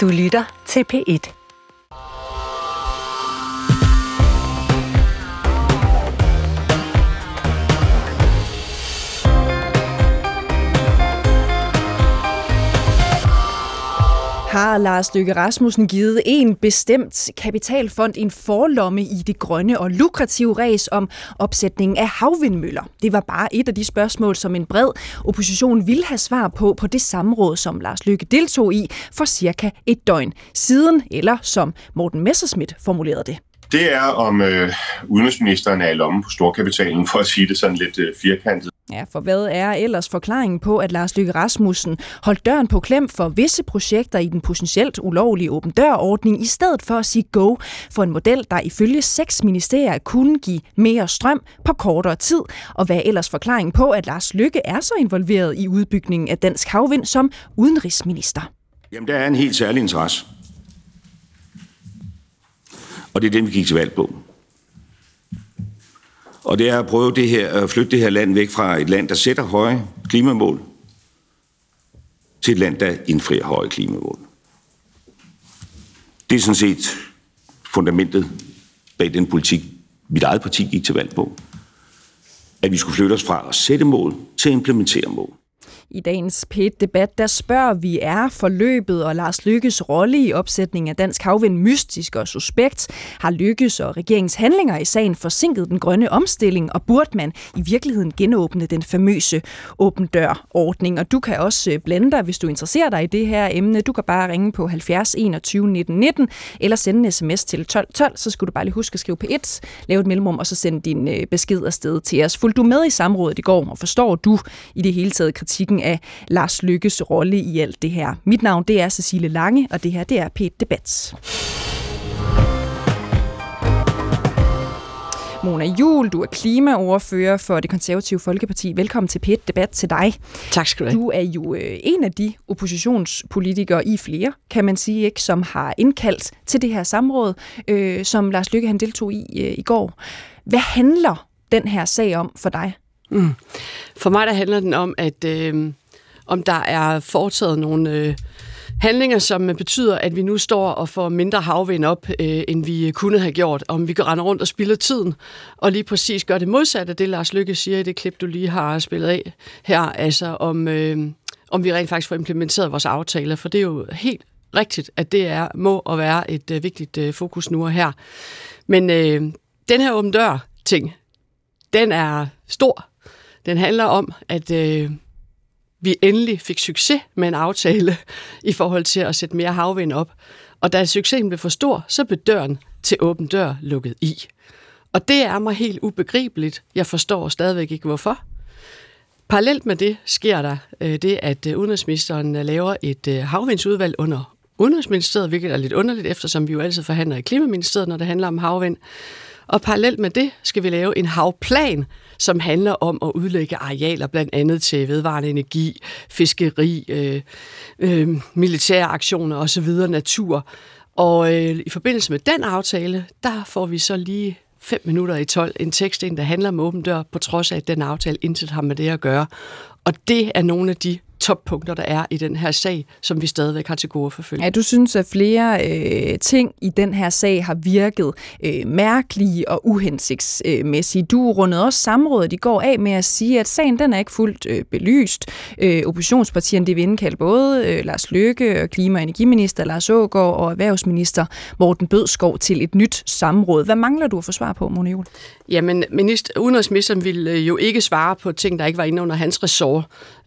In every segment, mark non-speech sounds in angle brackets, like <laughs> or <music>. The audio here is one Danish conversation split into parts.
Du lytter til P1. Har Lars Løkke Rasmussen givet en bestemt kapitalfond en forlomme i det grønne og lukrative ræs om opsætningen af havvindmøller? Det var bare et af de spørgsmål, som en bred opposition ville have svar på på det samråd, som Lars Løkke deltog i for cirka et døgn siden, eller som Morten Messerschmidt formulerede det. Det er, om øh, udenrigsministeren er i lommen på storkapitalen, for at sige det sådan lidt øh, firkantet. Ja, for hvad er ellers forklaringen på, at Lars Løkke Rasmussen holdt døren på klem for visse projekter i den potentielt ulovlige åben dør-ordning, i stedet for at sige go for en model, der ifølge seks ministerier kunne give mere strøm på kortere tid, og hvad er ellers forklaringen på, at Lars Løkke er så involveret i udbygningen af dansk havvind som udenrigsminister? Jamen, der er en helt særlig interesse. Og det er den, vi gik til valg på. Og det er at prøve det her, at flytte det her land væk fra et land, der sætter høje klimamål, til et land, der indfrier høje klimamål. Det er sådan set fundamentet bag den politik, mit eget parti gik til valg på. At vi skulle flytte os fra at sætte mål til at implementere mål. I dagens P1-debat, der spørger vi, er forløbet og Lars Lykkes rolle i opsætningen af dansk havvind mystisk og suspekt? Har Lykkes og regeringens handlinger i sagen forsinket den grønne omstilling, og burde man i virkeligheden genåbne den famøse åben dør-ordning? Og du kan også øh, blande dig, hvis du interesserer dig i det her emne. Du kan bare ringe på 70 21 19 19, eller sende en sms til 12 12, så skal du bare lige huske at skrive på 1, lave et mellemrum, og så sende din øh, besked afsted til os. Fulgte du med i samrådet i går, og forstår du i det hele taget kritikken af Lars Lykkes rolle i alt det her. Mit navn det er Cecilie Lange, og det her det er P1 Debat. Mona Jul, du er klimaoverfører for det konservative Folkeparti. Velkommen til P1 Debat til dig. Tak skal du have. Du er jo øh, en af de oppositionspolitikere i flere, kan man sige, ikke, som har indkaldt til det her samråd, øh, som Lars Lykke han deltog i øh, i går. Hvad handler den her sag om for dig? Mm. For mig der handler den om, at øh, om der er foretaget nogle øh, handlinger, som betyder, at vi nu står og får mindre havvind op, øh, end vi kunne have gjort. Om vi kan rende rundt og spilder tiden, og lige præcis gør det modsatte af det, Lars Lykke siger i det klip, du lige har spillet af her, altså om, øh, om vi rent faktisk får implementeret vores aftaler, for det er jo helt rigtigt, at det er må og være et øh, vigtigt øh, fokus nu og her. Men øh, den her åben dør ting, den er stor, den handler om, at øh, vi endelig fik succes med en aftale <laughs> i forhold til at sætte mere havvind op. Og da succesen blev for stor, så blev døren til åben dør lukket i. Og det er mig helt ubegribeligt. Jeg forstår stadigvæk ikke, hvorfor. Parallelt med det sker der øh, det, at øh, udenrigsministeren øh, laver et øh, havvindsudvalg under Udenrigsministeriet, hvilket er lidt underligt, eftersom vi jo altid forhandler i Klimaministeriet, når det handler om havvind. Og parallelt med det skal vi lave en havplan, som handler om at udlægge arealer blandt andet til vedvarende energi, fiskeri, øh, øh, militære aktioner osv., natur. Og øh, i forbindelse med den aftale, der får vi så lige 5 minutter i 12 en tekst ind, der handler om åben dør, på trods af, at den aftale intet har med det at gøre. Og det er nogle af de toppunkter, der er i den her sag, som vi stadigvæk har til gode forfølge. Ja, du synes, at flere øh, ting i den her sag har virket øh, mærkelige og uhensigtsmæssige. Du rundede også samrådet i går af med at sige, at sagen den er ikke fuldt øh, belyst. Øh, oppositionspartierne de vil indkalde både øh, Lars Løkke, klima- og energiminister Lars Ågaard og erhvervsminister Morten Bødskov til et nyt samråd. Hvad mangler du at få svar på, Mona Juhl? Jamen, minister, udenrigsministeren ville jo ikke svare på ting, der ikke var inde under hans ressort.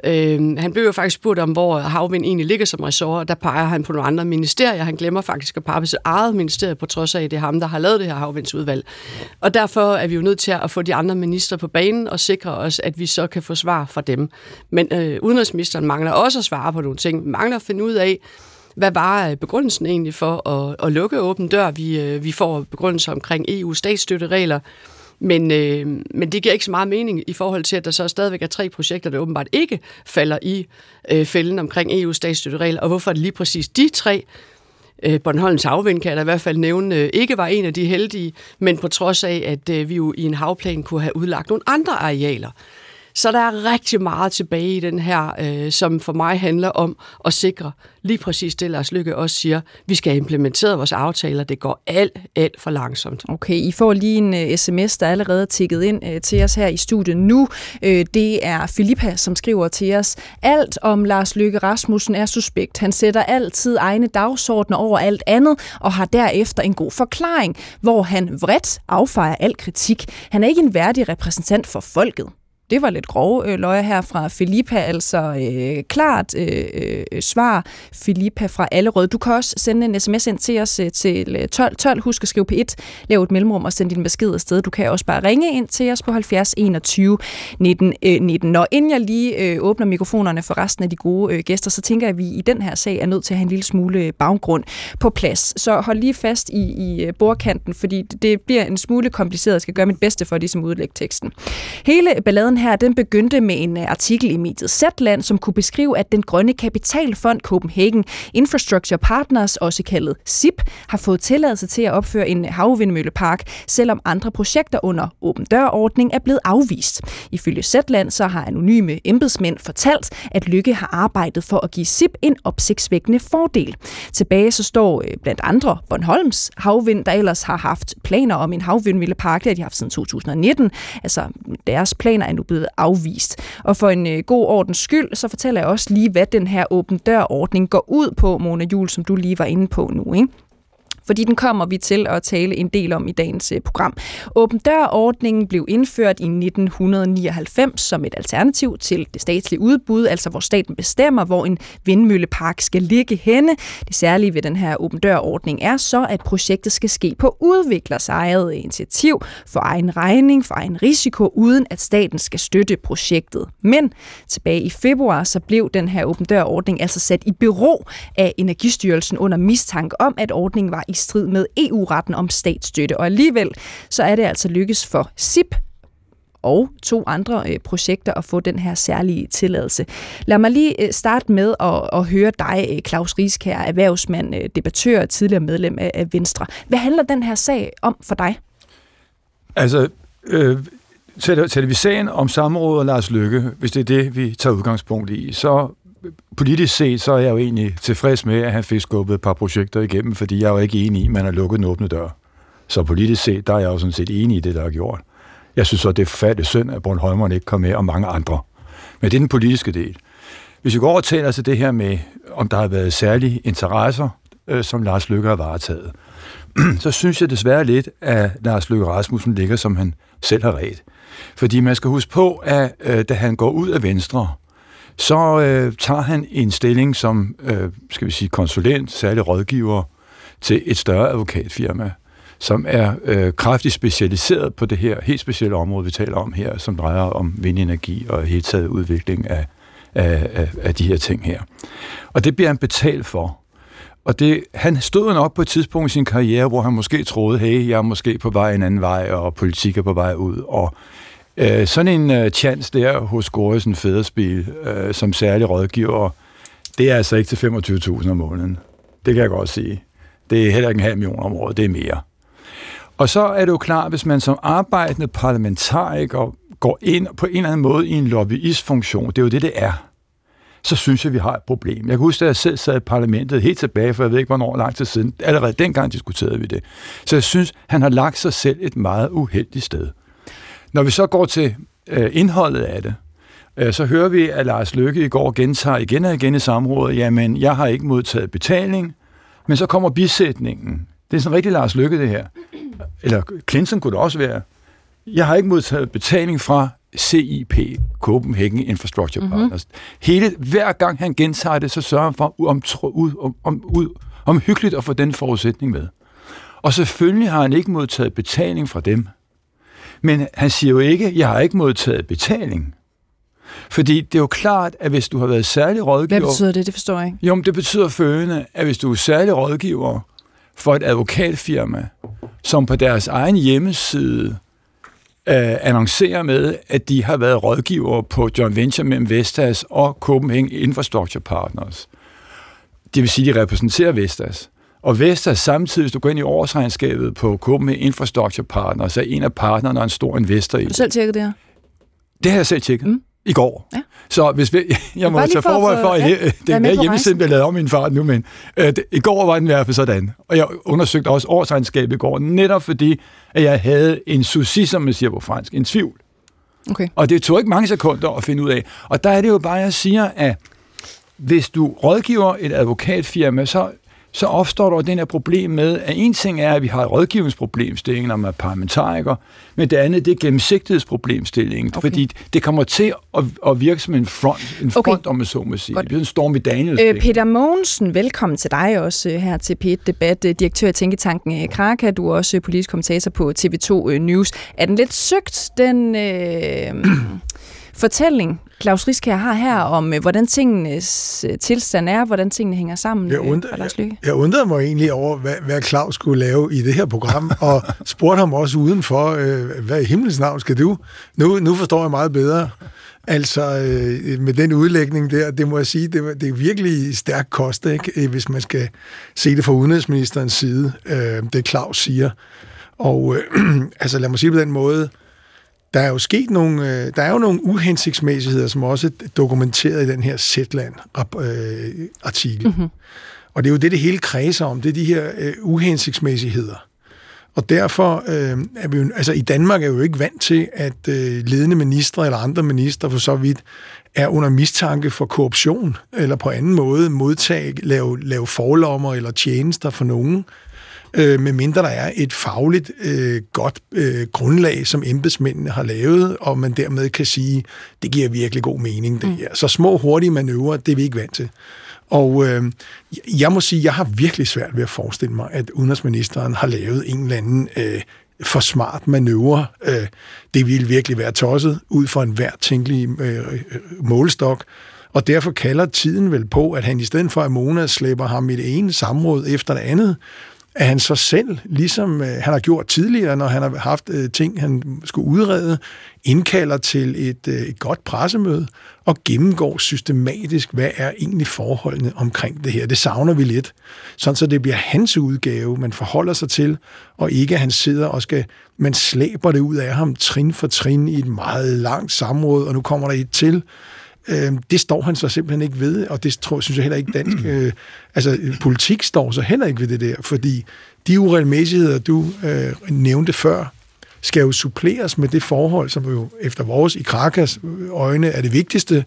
Øh, han blev jo faktisk spurgt om, hvor havvind egentlig ligger som ressort, og der peger han på nogle andre ministerier. Han glemmer faktisk at pege på sit eget ministerie, på trods af, at det er ham, der har lavet det her havvindsudvalg. Og derfor er vi jo nødt til at få de andre minister på banen og sikre os, at vi så kan få svar fra dem. Men øh, udenrigsministeren mangler også at svare på nogle ting. Mangler at finde ud af, hvad var øh, begrundelsen egentlig for at, at lukke åben dør? Vi, øh, vi får begrundelser omkring EU statsstøtteregler, men, øh, men det giver ikke så meget mening i forhold til, at der så stadigvæk er tre projekter, der åbenbart ikke falder i øh, fælden omkring EU's statsstøtteregler. Og hvorfor er det lige præcis de tre? Øh, Bornholms havvind kan jeg da i hvert fald nævne, øh, ikke var en af de heldige, men på trods af, at øh, vi jo i en havplan kunne have udlagt nogle andre arealer. Så der er rigtig meget tilbage i den her, øh, som for mig handler om at sikre lige præcis det, Lars Lykke også siger. Vi skal have implementeret vores aftaler. Det går alt, alt for langsomt. Okay, I får lige en øh, uh, sms, der er allerede tikket ind uh, til os her i studiet nu. Uh, det er Filippa, som skriver til os. Alt om Lars Lykke Rasmussen er suspekt. Han sætter altid egne dagsordner over alt andet, og har derefter en god forklaring, hvor han vredt affejer al kritik. Han er ikke en værdig repræsentant for folket. Det var lidt grove øh, løjer her fra Filippa, altså øh, klart øh, øh, svar Filippa fra Allerød. Du kan også sende en sms ind til os øh, til øh, 12 12. Husk at skrive på 1, lav et mellemrum og send din besked afsted. Du kan også bare ringe ind til os på 70 21 19 øh, 19. Når inden jeg lige øh, åbner mikrofonerne for resten af de gode øh, gæster, så tænker jeg, at vi i den her sag er nødt til at have en lille smule øh, baggrund på plads. Så hold lige fast i, i øh, bordkanten, fordi det bliver en smule kompliceret. Jeg skal gøre mit bedste for ligesom at ligesom udlægge teksten. Hele balladen her, den begyndte med en øh, artikel i mediet Zetland, som kunne beskrive, at den grønne kapitalfond Copenhagen Infrastructure Partners, også kaldet SIP, har fået tilladelse til at opføre en havvindmøllepark, selvom andre projekter under åben dørordning er blevet afvist. Ifølge Zetland så har anonyme embedsmænd fortalt, at Lykke har arbejdet for at give SIP en opsigtsvækkende fordel. Tilbage så står øh, blandt andre Bornholms havvind, der ellers har haft planer om en havvindmøllepark, det har de haft siden 2019. Altså deres planer er nu blevet afvist. Og for en øh, god ordens skyld, så fortæller jeg også lige, hvad den her åben dør-ordning går ud på, Mona Jul, som du lige var inde på nu. Ikke? Fordi den kommer vi til at tale en del om i dagens øh, program. Åben dør-ordningen blev indført i 1999 som et alternativ til det statslige udbud, altså hvor staten bestemmer, hvor en vindmøllepark skal ligge henne. Det særlige ved den her åben dør-ordning er så, at projektet skal ske på udviklers eget initiativ, for egen regning, for egen risiko, uden at staten skal støtte projektet. Men tilbage i februar, så blev den her åben dør-ordning altså sat i bero af Energistyrelsen under mistanke om, at ordningen var i i strid med EU-retten om statsstøtte. Og alligevel så er det altså lykkes for SIP, og to andre øh, projekter at få den her særlige tilladelse. Lad mig lige øh, starte med at, at høre dig, øh, Claus Rieskær, erhvervsmand, øh, debattør og tidligere medlem af, af Venstre. Hvad handler den her sag om for dig? Altså, øh, taler vi sagen om samrådet og Lars Lykke, hvis det er det, vi tager udgangspunkt i, så politisk set, så er jeg jo egentlig tilfreds med, at han fik skubbet et par projekter igennem, fordi jeg er jo ikke enig i, at man har lukket en åbne dør. Så politisk set, der er jeg jo sådan set enig i det, der er gjort. Jeg synes så, det er forfærdeligt synd, at Bornholmeren ikke kom med, og mange andre. Men det er den politiske del. Hvis vi går over og taler til det her med, om der har været særlige interesser, øh, som Lars Løkke har varetaget, <clears throat> så synes jeg desværre lidt, at Lars Løkke Rasmussen ligger, som han selv har ret. Fordi man skal huske på, at øh, da han går ud af Venstre, så øh, tager han en stilling som, øh, skal vi sige, konsulent, særlig rådgiver til et større advokatfirma, som er øh, kraftigt specialiseret på det her helt specielle område, vi taler om her, som drejer om vindenergi og helt taget udvikling af, af, af, af de her ting her. Og det bliver han betalt for. Og det, han stod nok på et tidspunkt i sin karriere, hvor han måske troede, hey, jeg er måske på vej en anden vej, og politik er på vej ud, og Øh, sådan en øh, chance der hos Goresen Fæderspil øh, som særlig rådgiver, det er altså ikke til 25.000 om måneden. Det kan jeg godt sige. Det er heller ikke en halv million om året, det er mere. Og så er det jo klart, hvis man som arbejdende parlamentariker går ind på en eller anden måde i en lobbyistfunktion, det er jo det, det er, så synes jeg, vi har et problem. Jeg kan huske, at jeg selv sad i parlamentet helt tilbage, for jeg ved ikke, hvornår lang tid siden. Allerede dengang diskuterede vi det. Så jeg synes, han har lagt sig selv et meget uheldigt sted. Når vi så går til øh, indholdet af det, øh, så hører vi, at Lars Løkke i går gentager igen og igen i samrådet, jamen, jeg har ikke modtaget betaling, men så kommer bisætningen. Det er sådan rigtig Lars Løkke, det her. Eller Clinton kunne det også være. Jeg har ikke modtaget betaling fra CIP, Copenhagen Infrastructure mhm. Partners. Mm-hmm. Hele, hver gang han gentager det, så sørger han for om, om, om, ud, om hyggeligt at få den forudsætning med. Og selvfølgelig har han ikke modtaget betaling fra dem. Men han siger jo ikke, jeg har ikke modtaget betaling. Fordi det er jo klart, at hvis du har været særlig rådgiver... Hvad betyder det? Det forstår jeg ikke. Jo, men det betyder følgende, at hvis du er særlig rådgiver for et advokatfirma, som på deres egen hjemmeside øh, annoncerer med, at de har været rådgiver på John Venture mellem Vestas og Copenhagen Infrastructure Partners. Det vil sige, at de repræsenterer Vestas. Og Vestas samtidig, hvis du går ind i årsregnskabet på Copenhagen Infrastructure Partners, er en af partnerne en stor investor i. Har du selv tjekket det her? Det har jeg selv tjekket. Mm. I går. Ja. Så hvis vi, <laughs> jeg må tage for at forbehold for, at ja, det med er på hjemmesiden, der lavet om min fart nu, men øh, det, i går var den i hvert fald sådan. Og jeg undersøgte også årsregnskabet i går, netop fordi, at jeg havde en souci, som man siger på fransk, en tvivl. Okay. Og det tog ikke mange sekunder at finde ud af. Og der er det jo bare, jeg siger, at hvis du rådgiver et advokatfirma, så, så opstår der den her problem med, at en ting er, at vi har et rådgivningsproblemstilling, når man er parlamentariker, men det andet, det er gennemsigtighedsproblemstillingen, Okay. okay. fordi det kommer til at, at virke som en front, en Okay. front om man så må sige. Godt. Det bliver en Stormy Daniels Øh, Peter Mogensen, velkommen til dig også øh, her til P1 Debat, øh, direktør i Tænketanken øh, Kraka. Du er også politisk kommentator på TV2 øh, News. Er den lidt søgt, den øh, fortælling, Claus Riskær har her om, øh, hvordan tingenes øh, tilstand er, hvordan tingene hænger sammen Jeg øh, undrer- for Lars Løkke? Jeg undrede mig egentlig over, hvad, hvad Claus skulle lave i det her program, <laughs> og spurgte ham også udenfor, øh, hvad i himlens navn skal du? Nu, nu forstår jeg meget bedre. Altså, øh, med den udlægning der, det må jeg sige, det, det er virkelig stærk kost, ikke? Øh, hvis man skal se det fra udenrigsministerens side, øh, det Claus siger. Og øh, <clears throat> altså, lad mig sige på den måde, der er jo sket nogle, øh, der er jo nogle uhensigtsmæssigheder, som også er dokumenteret i den her Zetland-artikel. Mm-hmm. Og det er jo det, det hele kredser om, det er de her øh, uhensigtsmæssigheder. Og derfor øh, er vi jo, altså i Danmark er vi jo ikke vant til, at øh, ledende ministre eller andre ministre for så vidt er under mistanke for korruption, eller på anden måde modtage, lave, lave forlommer eller tjenester for nogen, øh, medmindre der er et fagligt øh, godt øh, grundlag, som embedsmændene har lavet, og man dermed kan sige, det giver virkelig god mening. Det her. Så små, hurtige manøvrer, det er vi ikke vant til. Og øh, jeg må sige, jeg har virkelig svært ved at forestille mig, at udenrigsministeren har lavet en eller anden øh, for smart manøvre. Øh, det ville virkelig være tosset ud fra en hver tænkelig øh, øh, målestok. Og derfor kalder tiden vel på, at han i stedet for, at Mona slæber ham i det ene samråd efter det andet, at han så selv, ligesom øh, han har gjort tidligere, når han har haft øh, ting, han skulle udrede, indkalder til et, øh, et godt pressemøde og gennemgår systematisk, hvad er egentlig forholdene omkring det her. Det savner vi lidt, sådan så det bliver hans udgave, man forholder sig til, og ikke at han sidder og skal, man slæber det ud af ham trin for trin i et meget langt samråd, og nu kommer der et til, Øh, det står han så simpelthen ikke ved, og det tror, synes jeg heller ikke dansk... <clears throat> Øh, altså, politik står så heller ikke ved det der, fordi de uregelmæssigheder, du øh, nævnte før, skal jo suppleres med det forhold, som jo efter vores i Krakas øjne er det vigtigste.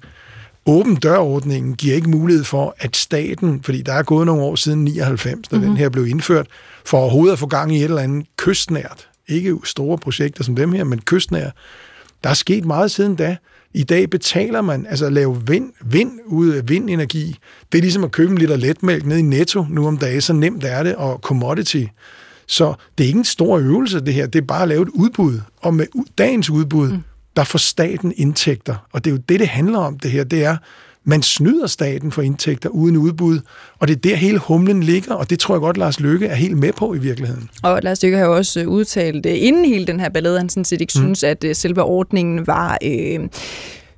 Åben dørordningen giver ikke mulighed for, at staten, fordi der er gået nogle år siden 99, da mm-hmm. den her blev indført, for overhovedet at få gang i et eller andet kystnært. Ikke store projekter som dem her, men kystnært. Der er sket meget siden da. I dag betaler man, altså lave vind, vind ud af vindenergi. Det er ligesom at købe en liter letmælk ned i Netto nu om dagen, så nemt er det, og commodity. Så det er ikke en stor øvelse, det her. Det er bare at lave et udbud. Og med dagens udbud, mm. der får staten indtægter. Og det er jo det, det handler om, det her. Det er, man snyder staten for indtægter uden udbud. Og det er der hele humlen ligger, og det tror jeg godt, Lars Løkke er helt med på i virkeligheden. Og Lars Løkke har jo også øh, udtalt, øh, inden hele den her ballade, han sådan set ikke mm. synes, at øh, selve ordningen var... Øh,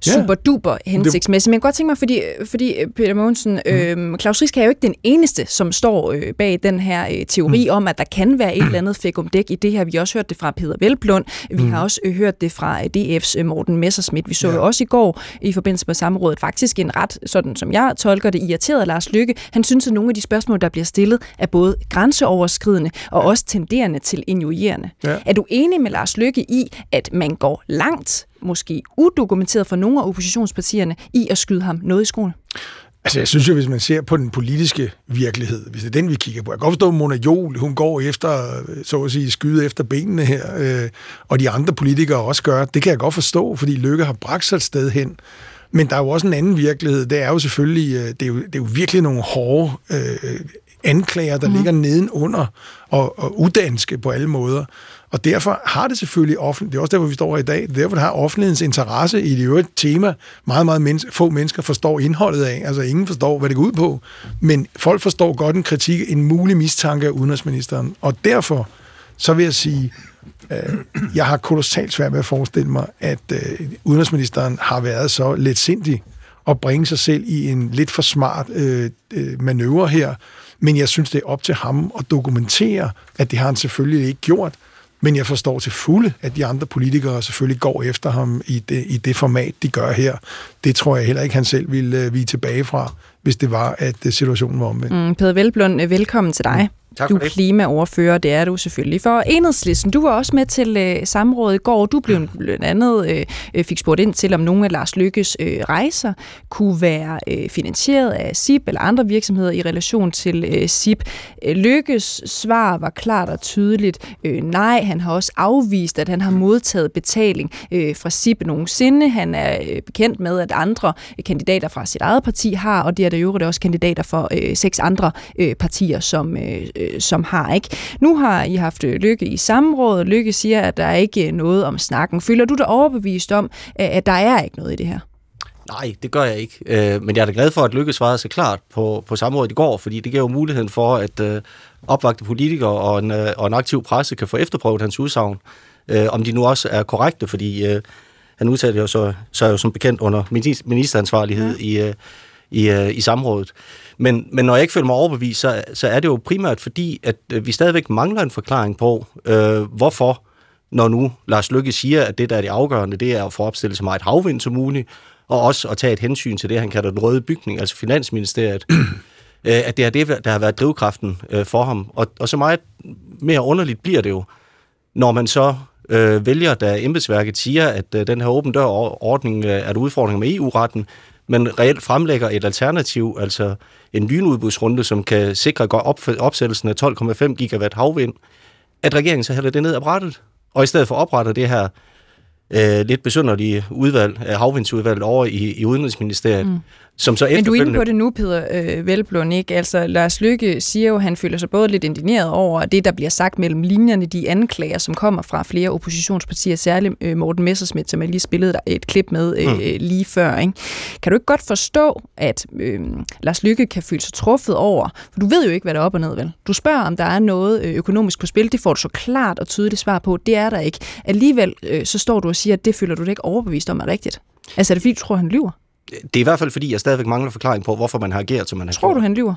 super duper hensigtsmæssigt. Men jeg kan godt tænke mig, fordi, fordi øh, Peter Mogensen, øh, Claus Risk er jo ikke den eneste, som står øh, bag den her øh, teori mm. om, at der kan være et eller andet fækumdæk i det her. Vi har også hørt det fra Peter Velblund. Vi mm. har også øh, hørt det fra øh, DF's øh, Morten Messerschmidt. Vi så ja. jo også i går i forbindelse med samrådet faktisk en ret, sådan som jeg tolker det, irriteret Lars Lykke. Han synes, at nogle af de spørgsmål, der bliver stillet, er både grænseoverskridende og også tenderende til injurierende. Ja. Er du enig med Lars Lykke i, at man går langt måske udokumenteret for nogle af oppositionspartierne i at skyde ham noget i skoene? Altså, jeg synes jo, hvis man ser på den politiske virkelighed, hvis det er den, vi kigger på. Jeg kan godt forstå, at Mona Jol, hun går efter, så at sige, skyde efter benene her, øh, og de andre politikere også gør. Det kan jeg godt forstå, fordi Lykke har bragt sig et sted hen. Men der er jo også en anden virkelighed. Det er jo selvfølgelig, øh, det er jo, det er jo virkelig nogle hårde øh, anklager, der mm. ligger nedenunder og, og udanske på alle måder. Og derfor har det selvfølgelig offentligt, det er også derfor, vi står her i dag, derfor har offentlighedens interesse i det øvrigt tema, meget, meget menneske, få mennesker forstår indholdet af, altså ingen forstår, hvad det går ud på, men folk forstår godt en kritik, en mulig mistanke af udenrigsministeren, og derfor, så vil jeg sige, øh, jeg har kolossalt svært ved at forestille mig, at øh, udenrigsministeren har været så let sindig at bringe sig selv i en lidt for smart øh, øh, manøvre her, men jeg synes, det er op til ham at dokumentere, at det har han selvfølgelig ikke gjort, men jeg forstår til fulde, at de andre politikere selvfølgelig går efter ham i det, i det format, de gør her. Det tror jeg heller ikke, han selv ville uh, vige tilbage fra, hvis det var, at uh, situationen var omvendt. Mm, Peder Velblund, velkommen til dig. Tak du for er det. klimaoverfører, det er du selvfølgelig. For enhedslisten, du var også med til øh, samrådet i går. Du blev blandt andet øh, fik spurgt ind til, om nogle af Lars Lykkes øh, rejser kunne være øh, finansieret af SIP eller andre virksomheder i relation til øh, SIP. Øh, Lykkes svar var klart og tydeligt øh, nej. Han har også afvist, at han har modtaget betaling øh, fra SIP nogensinde. Han er øh, bekendt med, at andre øh, kandidater fra sit eget parti har, og det er der jo også kandidater for øh, seks andre øh, partier, som øh, som har. ikke. Nu har I haft Lykke i samråd, og Lykke siger, at der er ikke noget om snakken. Føler du dig overbevist om, at der er ikke noget i det her? Nej, det gør jeg ikke. Øh, men jeg er da glad for, at Lykke svarede så klart på, på samrådet i går, fordi det giver jo muligheden for, at øh, opvagte politikere og en, øh, og en aktiv presse kan få efterprøvet hans udsagn, øh, om de nu også er korrekte, fordi øh, han udtalte jo så, så er jo som bekendt under ministeransvarlighed ja. i, øh, i, øh, i samrådet. Men, men når jeg ikke føler mig overbevist, så, så er det jo primært fordi, at øh, vi stadigvæk mangler en forklaring på, øh, hvorfor, når nu Lars Lykke siger, at det, der er det afgørende, det er at få opstillet så meget havvind som muligt, og også at tage et hensyn til det, han kalder den røde bygning, altså Finansministeriet, <clears throat> øh, at det er det, der har været drivkraften øh, for ham. Og, og så meget mere underligt bliver det jo, når man så øh, vælger, da embedsværket siger, at øh, den her åben dør-ordning øh, er der udfordringer med EU-retten, men reelt fremlægger et alternativ, altså en lynudbudsrunde, som kan sikre opsættelsen af 12,5 gigawatt havvind, at regeringen så hælder det ned af brættet, og i stedet for opretter det her øh, lidt besynderlige udvalg, øh, havvindsudvalg havvindsudvalget over i, i Udenrigsministeriet, mm som så Men du er inde på det nu, Peter øh, Velblom, ikke? Altså, Lars Lykke siger jo, at han føler sig både lidt indigneret over det, der bliver sagt mellem linjerne, de anklager, som kommer fra flere oppositionspartier, særligt øh, Morten Messersmith, som jeg lige spillede et klip med øh, mm. lige før. Ikke? Kan du ikke godt forstå, at øh, Lars Lykke kan føle sig truffet over, for du ved jo ikke, hvad der er op og ned, vel? Du spørger, om der er noget øh, økonomisk på spil, det får du så klart og tydeligt svar på, det er der ikke. Alligevel øh, så står du og siger, at det føler du dig ikke overbevist om er rigtigt. Altså er det fordi, du tror, han lyver? Det er i hvert fald fordi, jeg stadigvæk mangler forklaring på, hvorfor man har ageret, som man har Tror gjort. du, han lyver?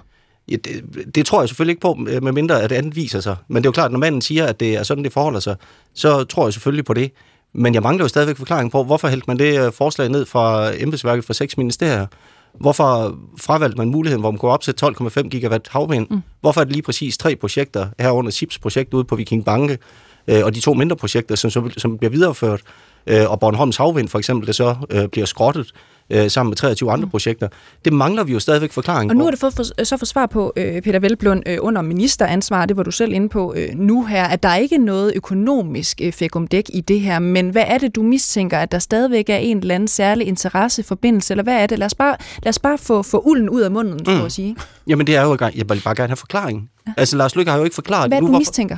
Ja, det, det tror jeg selvfølgelig ikke på, medmindre at det andet viser sig. Men det er jo klart, at når manden siger, at det er sådan, det forholder sig, så tror jeg selvfølgelig på det. Men jeg mangler jo stadigvæk forklaring på, hvorfor hældte man det øh, forslag ned fra embedsværket for seks ministerier? Hvorfor fravalgte man muligheden, hvor man kunne opsætte 12,5 gigawatt havvind? Mm. Hvorfor er det lige præcis tre projekter, herunder SIPs projekt ude på Viking Banke, øh, og de to mindre projekter, som, som bliver videreført, øh, og Bornholms Havvind for eksempel, det så øh, bliver skrottet øh, sammen med 23 andre mm. projekter. Det mangler vi jo stadigvæk forklaring Og nu har du fået for, så for svar på, øh, Peter Velblund, øh, under ministeransvar, det var du selv inde på øh, nu her, at der er ikke noget økonomisk øh, dæk i det her, men hvad er det, du mistænker, at der stadigvæk er en eller anden særlig interesseforbindelse, eller hvad er det? Lad os bare, lad os bare få, få ulden ud af munden, mm. så at sige. Jamen det er jo, jeg vil bare gerne have forklaring. Ja. Altså Lars Lykke har jo ikke forklaret Hvad er det du mistænker?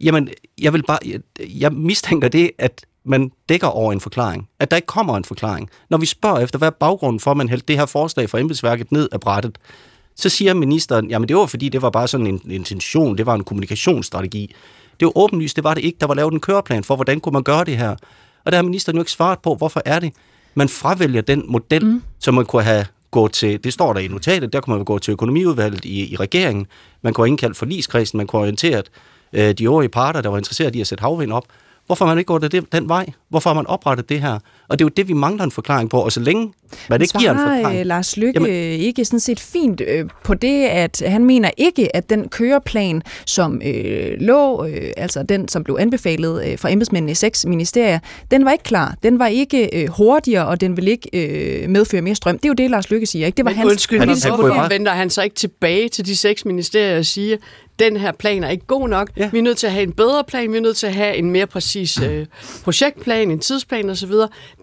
Jamen, jeg vil bare, jeg, jeg mistænker det, at man dækker over en forklaring. At der ikke kommer en forklaring. Når vi spørger efter, hvad er baggrunden for, at man hældte det her forslag fra embedsværket ned af brættet, så siger ministeren, jamen det var fordi, det var bare sådan en intention, det var en kommunikationsstrategi. Det var åbenlyst, det var det ikke. Der var lavet en køreplan for, hvordan kunne man gøre det her. Og der har ministeren jo ikke svaret på, hvorfor er det. Man fravælger den model, mm. som man kunne have gået til, det står der i notatet, der kunne man gå til økonomiudvalget i, i regeringen, man kunne have indkaldt forligskredsen, man kunne have orienteret øh, de øvrige parter, der var interesseret i at sætte havvind op. Hvorfor har man ikke gået den, den vej? Hvorfor har man oprettet det her? Og det er jo det, vi mangler en forklaring på, og så længe man ikke giver en forklaring... Øh, Lars Lykke jamen, ikke sådan set fint øh, på det, at han mener ikke, at den køreplan, som øh, lå, øh, altså den, som blev anbefalet øh, fra embedsmændene i seks ministerier, den var ikke klar. Den var ikke øh, hurtigere, og den vil ikke øh, medføre mere strøm. Det er jo det, Lars Lykke siger. Ikke? Det var Men hans... Undskyld, han, han, han, han vender han så ikke tilbage til de seks ministerier og siger, den her plan er ikke god nok. Ja. Vi er nødt til at have en bedre plan, vi er nødt til at have en mere præcis øh, projektplan, en tidsplan osv.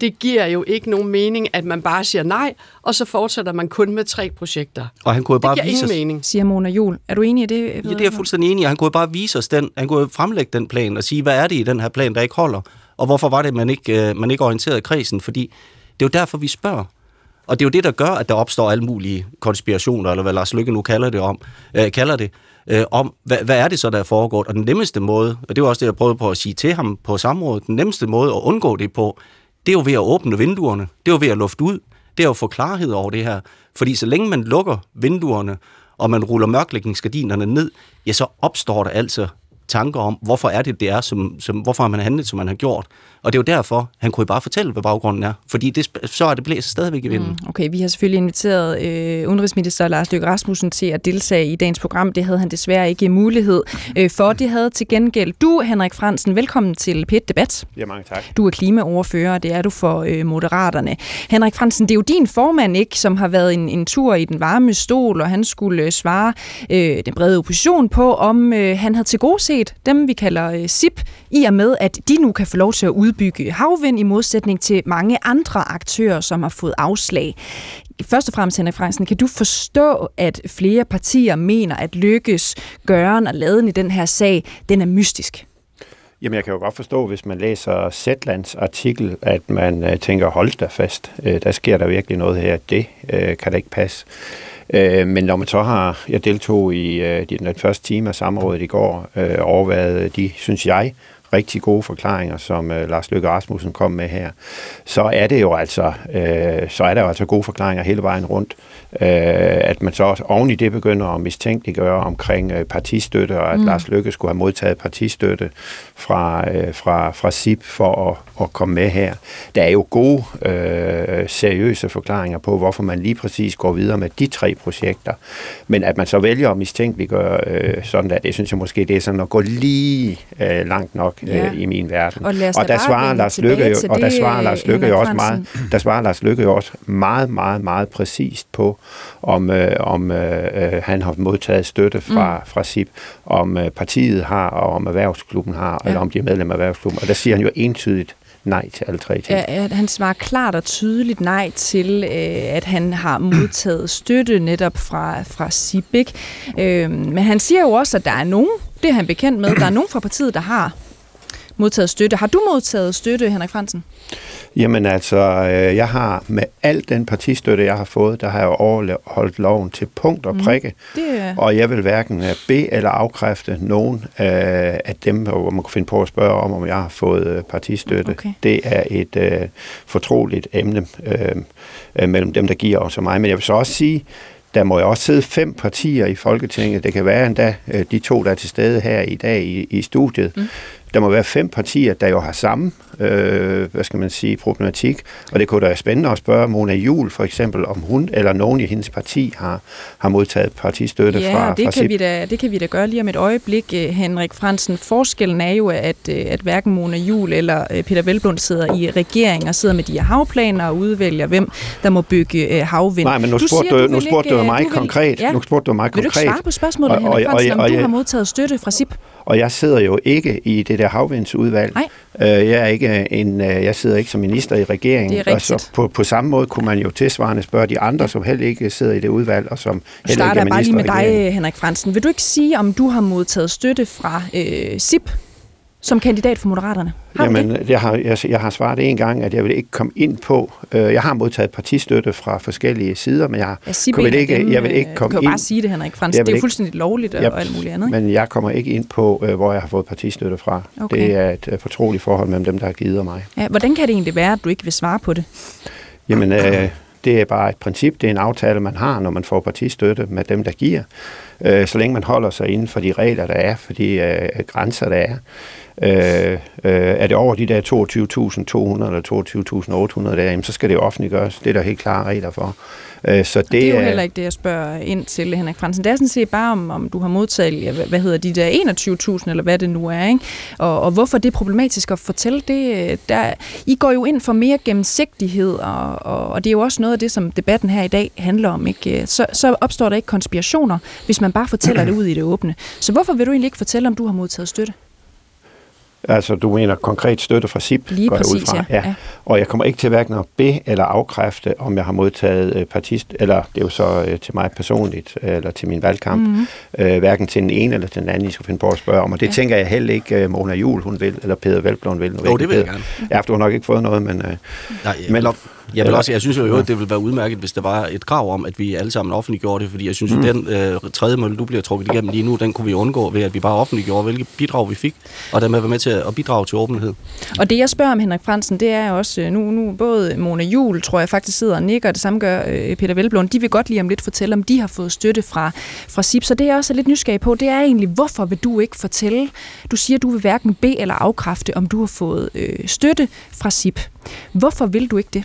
Det giver jo ikke nogen mening, at man bare siger nej, og så fortsætter man kun med tre projekter. Og han kunne jo bare det giver vise ingen mening. Siger Mona Jul. Er du enig i det? Ja, det er jeg fuldstændig enig i. Han kunne jo bare vise os den, han kunne jo fremlægge den plan og sige, hvad er det i den her plan, der ikke holder? Og hvorfor var det, man ikke, øh, man ikke orienterede kredsen? Fordi det er jo derfor, vi spørger. Og det er jo det, der gør, at der opstår alle mulige konspirationer, eller hvad Lars Lykke nu kalder det om, øh, kalder det øh, om, hvad, hvad er det så, der er foregået? Og den nemmeste måde, og det var også det, jeg prøvede på at sige til ham på samrådet, den nemmeste måde at undgå det på, det er jo ved at åbne vinduerne, det er jo ved at lufte ud, det er jo at få klarhed over det her. Fordi så længe man lukker vinduerne, og man ruller mørklægningsgardinerne ned, ja, så opstår der altså tanker om, hvorfor er det, det er, som, som, hvorfor har man handlet, som man har gjort. Og det er jo derfor, han kunne jo bare fortælle, hvad baggrunden er. Fordi det, så er det blæst stadigvæk i vinden. Mm, okay, vi har selvfølgelig inviteret øh, udenrigsminister Lars Løkke Rasmussen til at deltage i dagens program. Det havde han desværre ikke mulighed øh, for. Det havde til gengæld du, Henrik Fransen. Velkommen til Pet Debat. Ja, mange tak. Du er klimaoverfører, og det er du for øh, Moderaterne. Henrik Fransen, det er jo din formand, ikke, som har været en, en tur i den varme stol, og han skulle øh, svare øh, den brede opposition på, om øh, han havde til gode set dem, vi kalder øh, SIP, i og med, at de nu kan få lov til at udbygge havvind i modsætning til mange andre aktører, som har fået afslag. Først og fremmest, Henrik Fransen, kan du forstå, at flere partier mener, at lykkes gøren og laden i den her sag, den er mystisk? Jamen, jeg kan jo godt forstå, hvis man læser Zetlands artikel, at man øh, tænker, hold da fast, øh, der sker der virkelig noget her, det øh, kan da ikke passe. Øh, men når man så har, jeg deltog i øh, den første time af samrådet i går, øh, overvejet de, synes jeg, rigtig gode forklaringer, som øh, Lars Løkke Rasmussen kom med her, så er det jo altså, øh, så er der jo altså gode forklaringer hele vejen rundt. Øh, at man så også oven i det begynder at mistænkeliggøre omkring øh, partistøtte, og at mm. Lars Løkke skulle have modtaget partistøtte fra, øh, fra, fra SIP for at, at komme med her. Der er jo gode, øh, seriøse forklaringer på, hvorfor man lige præcis går videre med de tre projekter. Men at man så vælger at mistænkeliggøre øh, sådan der, det synes jeg måske, det er sådan at gå lige øh, langt nok øh, ja. i min verden. Og, og der svarer Lars Løkke jo, og der svarer Lars Løkke jo også meget, der svarer Lars Lykke jo også meget, meget, meget præcist på, om, øh, om øh, han har modtaget støtte fra, mm. fra SIP, om øh, partiet har, og om erhvervsklubben har, ja. eller om de er medlem af erhvervsklubben. Og der siger han jo entydigt, nej til alle tre ting. Ja, han svarer klart og tydeligt nej til, øh, at han har modtaget støtte netop fra, fra SIP. Øh, men han siger jo også, at der er nogen, det er han bekendt med, der er nogen fra partiet, der har modtaget støtte. Har du modtaget støtte, Henrik Fransen? Jamen altså, øh, jeg har med al den partistøtte, jeg har fået, der har jeg overholdt loven til punkt og mhm. prikke. Mm, det... Og jeg vil hverken øh, bede eller afkræfte nogen af dem, hvor man kunne finde på at spørge om, om jeg har fået øh, partistøtte. Okay. Det er et uh, fortroligt emne uh, mellem dem, der giver os og mig. Men jeg vil så også sige, der må jo også sidde fem partier i Folketinget. Det kan være endda de to, der er til stede her i dag i, i studiet, mm der må være fem partier, der jo har samme, øh, hvad skal man sige, problematik. Og det kunne da være spændende at spørge Mona Jul for eksempel, om hun eller nogen i hendes parti har, har modtaget partistøtte ja, fra, det fra kan vi da, det kan vi da gøre lige om et øjeblik, øh, Henrik Fransen. Forskellen er jo, at, øh, at hverken Mona Jul eller øh, Peter Velblund sidder i regering og sidder med de her havplaner og udvælger, hvem der må bygge havvind. Nej, men nu spurgte du, du, nu spurgte du mig konkret. Ja. Nu spurgte du mig konkret. Vil du ikke svare på spørgsmålet, og, Henrik Fransen, og, og, og, om du har modtaget støtte fra SIP? Og jeg sidder jo ikke i det der havvindsudvalg. Nej. Øh, jeg, er ikke en, øh, jeg sidder ikke som minister i regeringen. Er og så på, på samme måde kunne man jo tilsvarende spørge de andre, som heller ikke sidder i det udvalg, og som heller ikke er minister bare lige med dig, Henrik Fransen. Vil du ikke sige, om du har modtaget støtte fra øh, SIP som kandidat for Moderaterne? Har Jamen, det? Jeg, har, jeg, jeg har svaret en gang, at jeg vil ikke komme ind på... Øh, jeg har modtaget partistøtte fra forskellige sider, men jeg, jeg, vil ikke, dem, jeg vil ikke komme ind... Du kan jo bare sige det, Henrik Frans. Det er jo fuldstændig lovligt og, og alt muligt andet. Men jeg kommer ikke ind på, øh, hvor jeg har fået partistøtte fra. Okay. Det er et uh, fortroligt forhold mellem dem, der har givet mig. Ja, hvordan kan det egentlig være, at du ikke vil svare på det? Jamen, øh, det er bare et princip. Det er en aftale, man har, når man får partistøtte med dem, der giver. Øh, så længe man holder sig inden for de regler, der er, for de øh, grænser, der er. Øh, øh, er det over de der 22.200 eller 22.800 der, jamen, så skal det jo offentliggøres. Det er der helt klare regler for. Øh, så det, det er jo heller ikke det, jeg spørger ind til, Henrik Fransen. Det er sådan set bare, om, om du har modtaget, hvad hedder de der 21.000, eller hvad det nu er, ikke? Og, og hvorfor det er problematisk at fortælle det. Der, I går jo ind for mere gennemsigtighed, og, og, og det er jo også noget af det, som debatten her i dag handler om. Ikke? Så, så opstår der ikke konspirationer, hvis man bare fortæller det ud i det åbne. Så hvorfor vil du egentlig ikke fortælle, om du har modtaget støtte? Altså, du mener konkret støtte fra SIP, Lige går præcis, jeg ud fra. Ja. Ja. Og jeg kommer ikke til hverken at be- eller afkræfte, om jeg har modtaget øh, partist, eller det er jo så øh, til mig personligt, øh, eller til min valgkamp, mm-hmm. øh, hverken til den ene eller til den anden, I skal finde på at spørge om. Og det ja. tænker jeg heller ikke, Mona Jul, hun vil, eller Peter Velblom vil. Jo, det vil jeg gerne. Ja, du har nok ikke fået noget, men... Øh, Nej, men, Jeg, vil også, jeg synes jo, at det ville være udmærket, hvis der var et krav om, at vi alle sammen offentliggjorde det, fordi jeg synes, mm. at den øh, tredje mølle, du bliver trukket igennem lige nu, den kunne vi undgå ved, at vi bare offentliggjorde, hvilke bidrag vi fik, og dermed være med til at bidrage til åbenhed. Og det, jeg spørger om Henrik Fransen, det er også, øh, nu, nu både Mona Jul, tror jeg faktisk sidder og nikker, og det samme gør øh, Peter Velblom, de vil godt lige om lidt fortælle, om de har fået støtte fra, fra SIP. Så det er også lidt nysgerrig på, det er egentlig, hvorfor vil du ikke fortælle? Du siger, du vil hverken bede eller afkræfte, om du har fået øh, støtte fra SIP. Hvorfor vil du ikke det?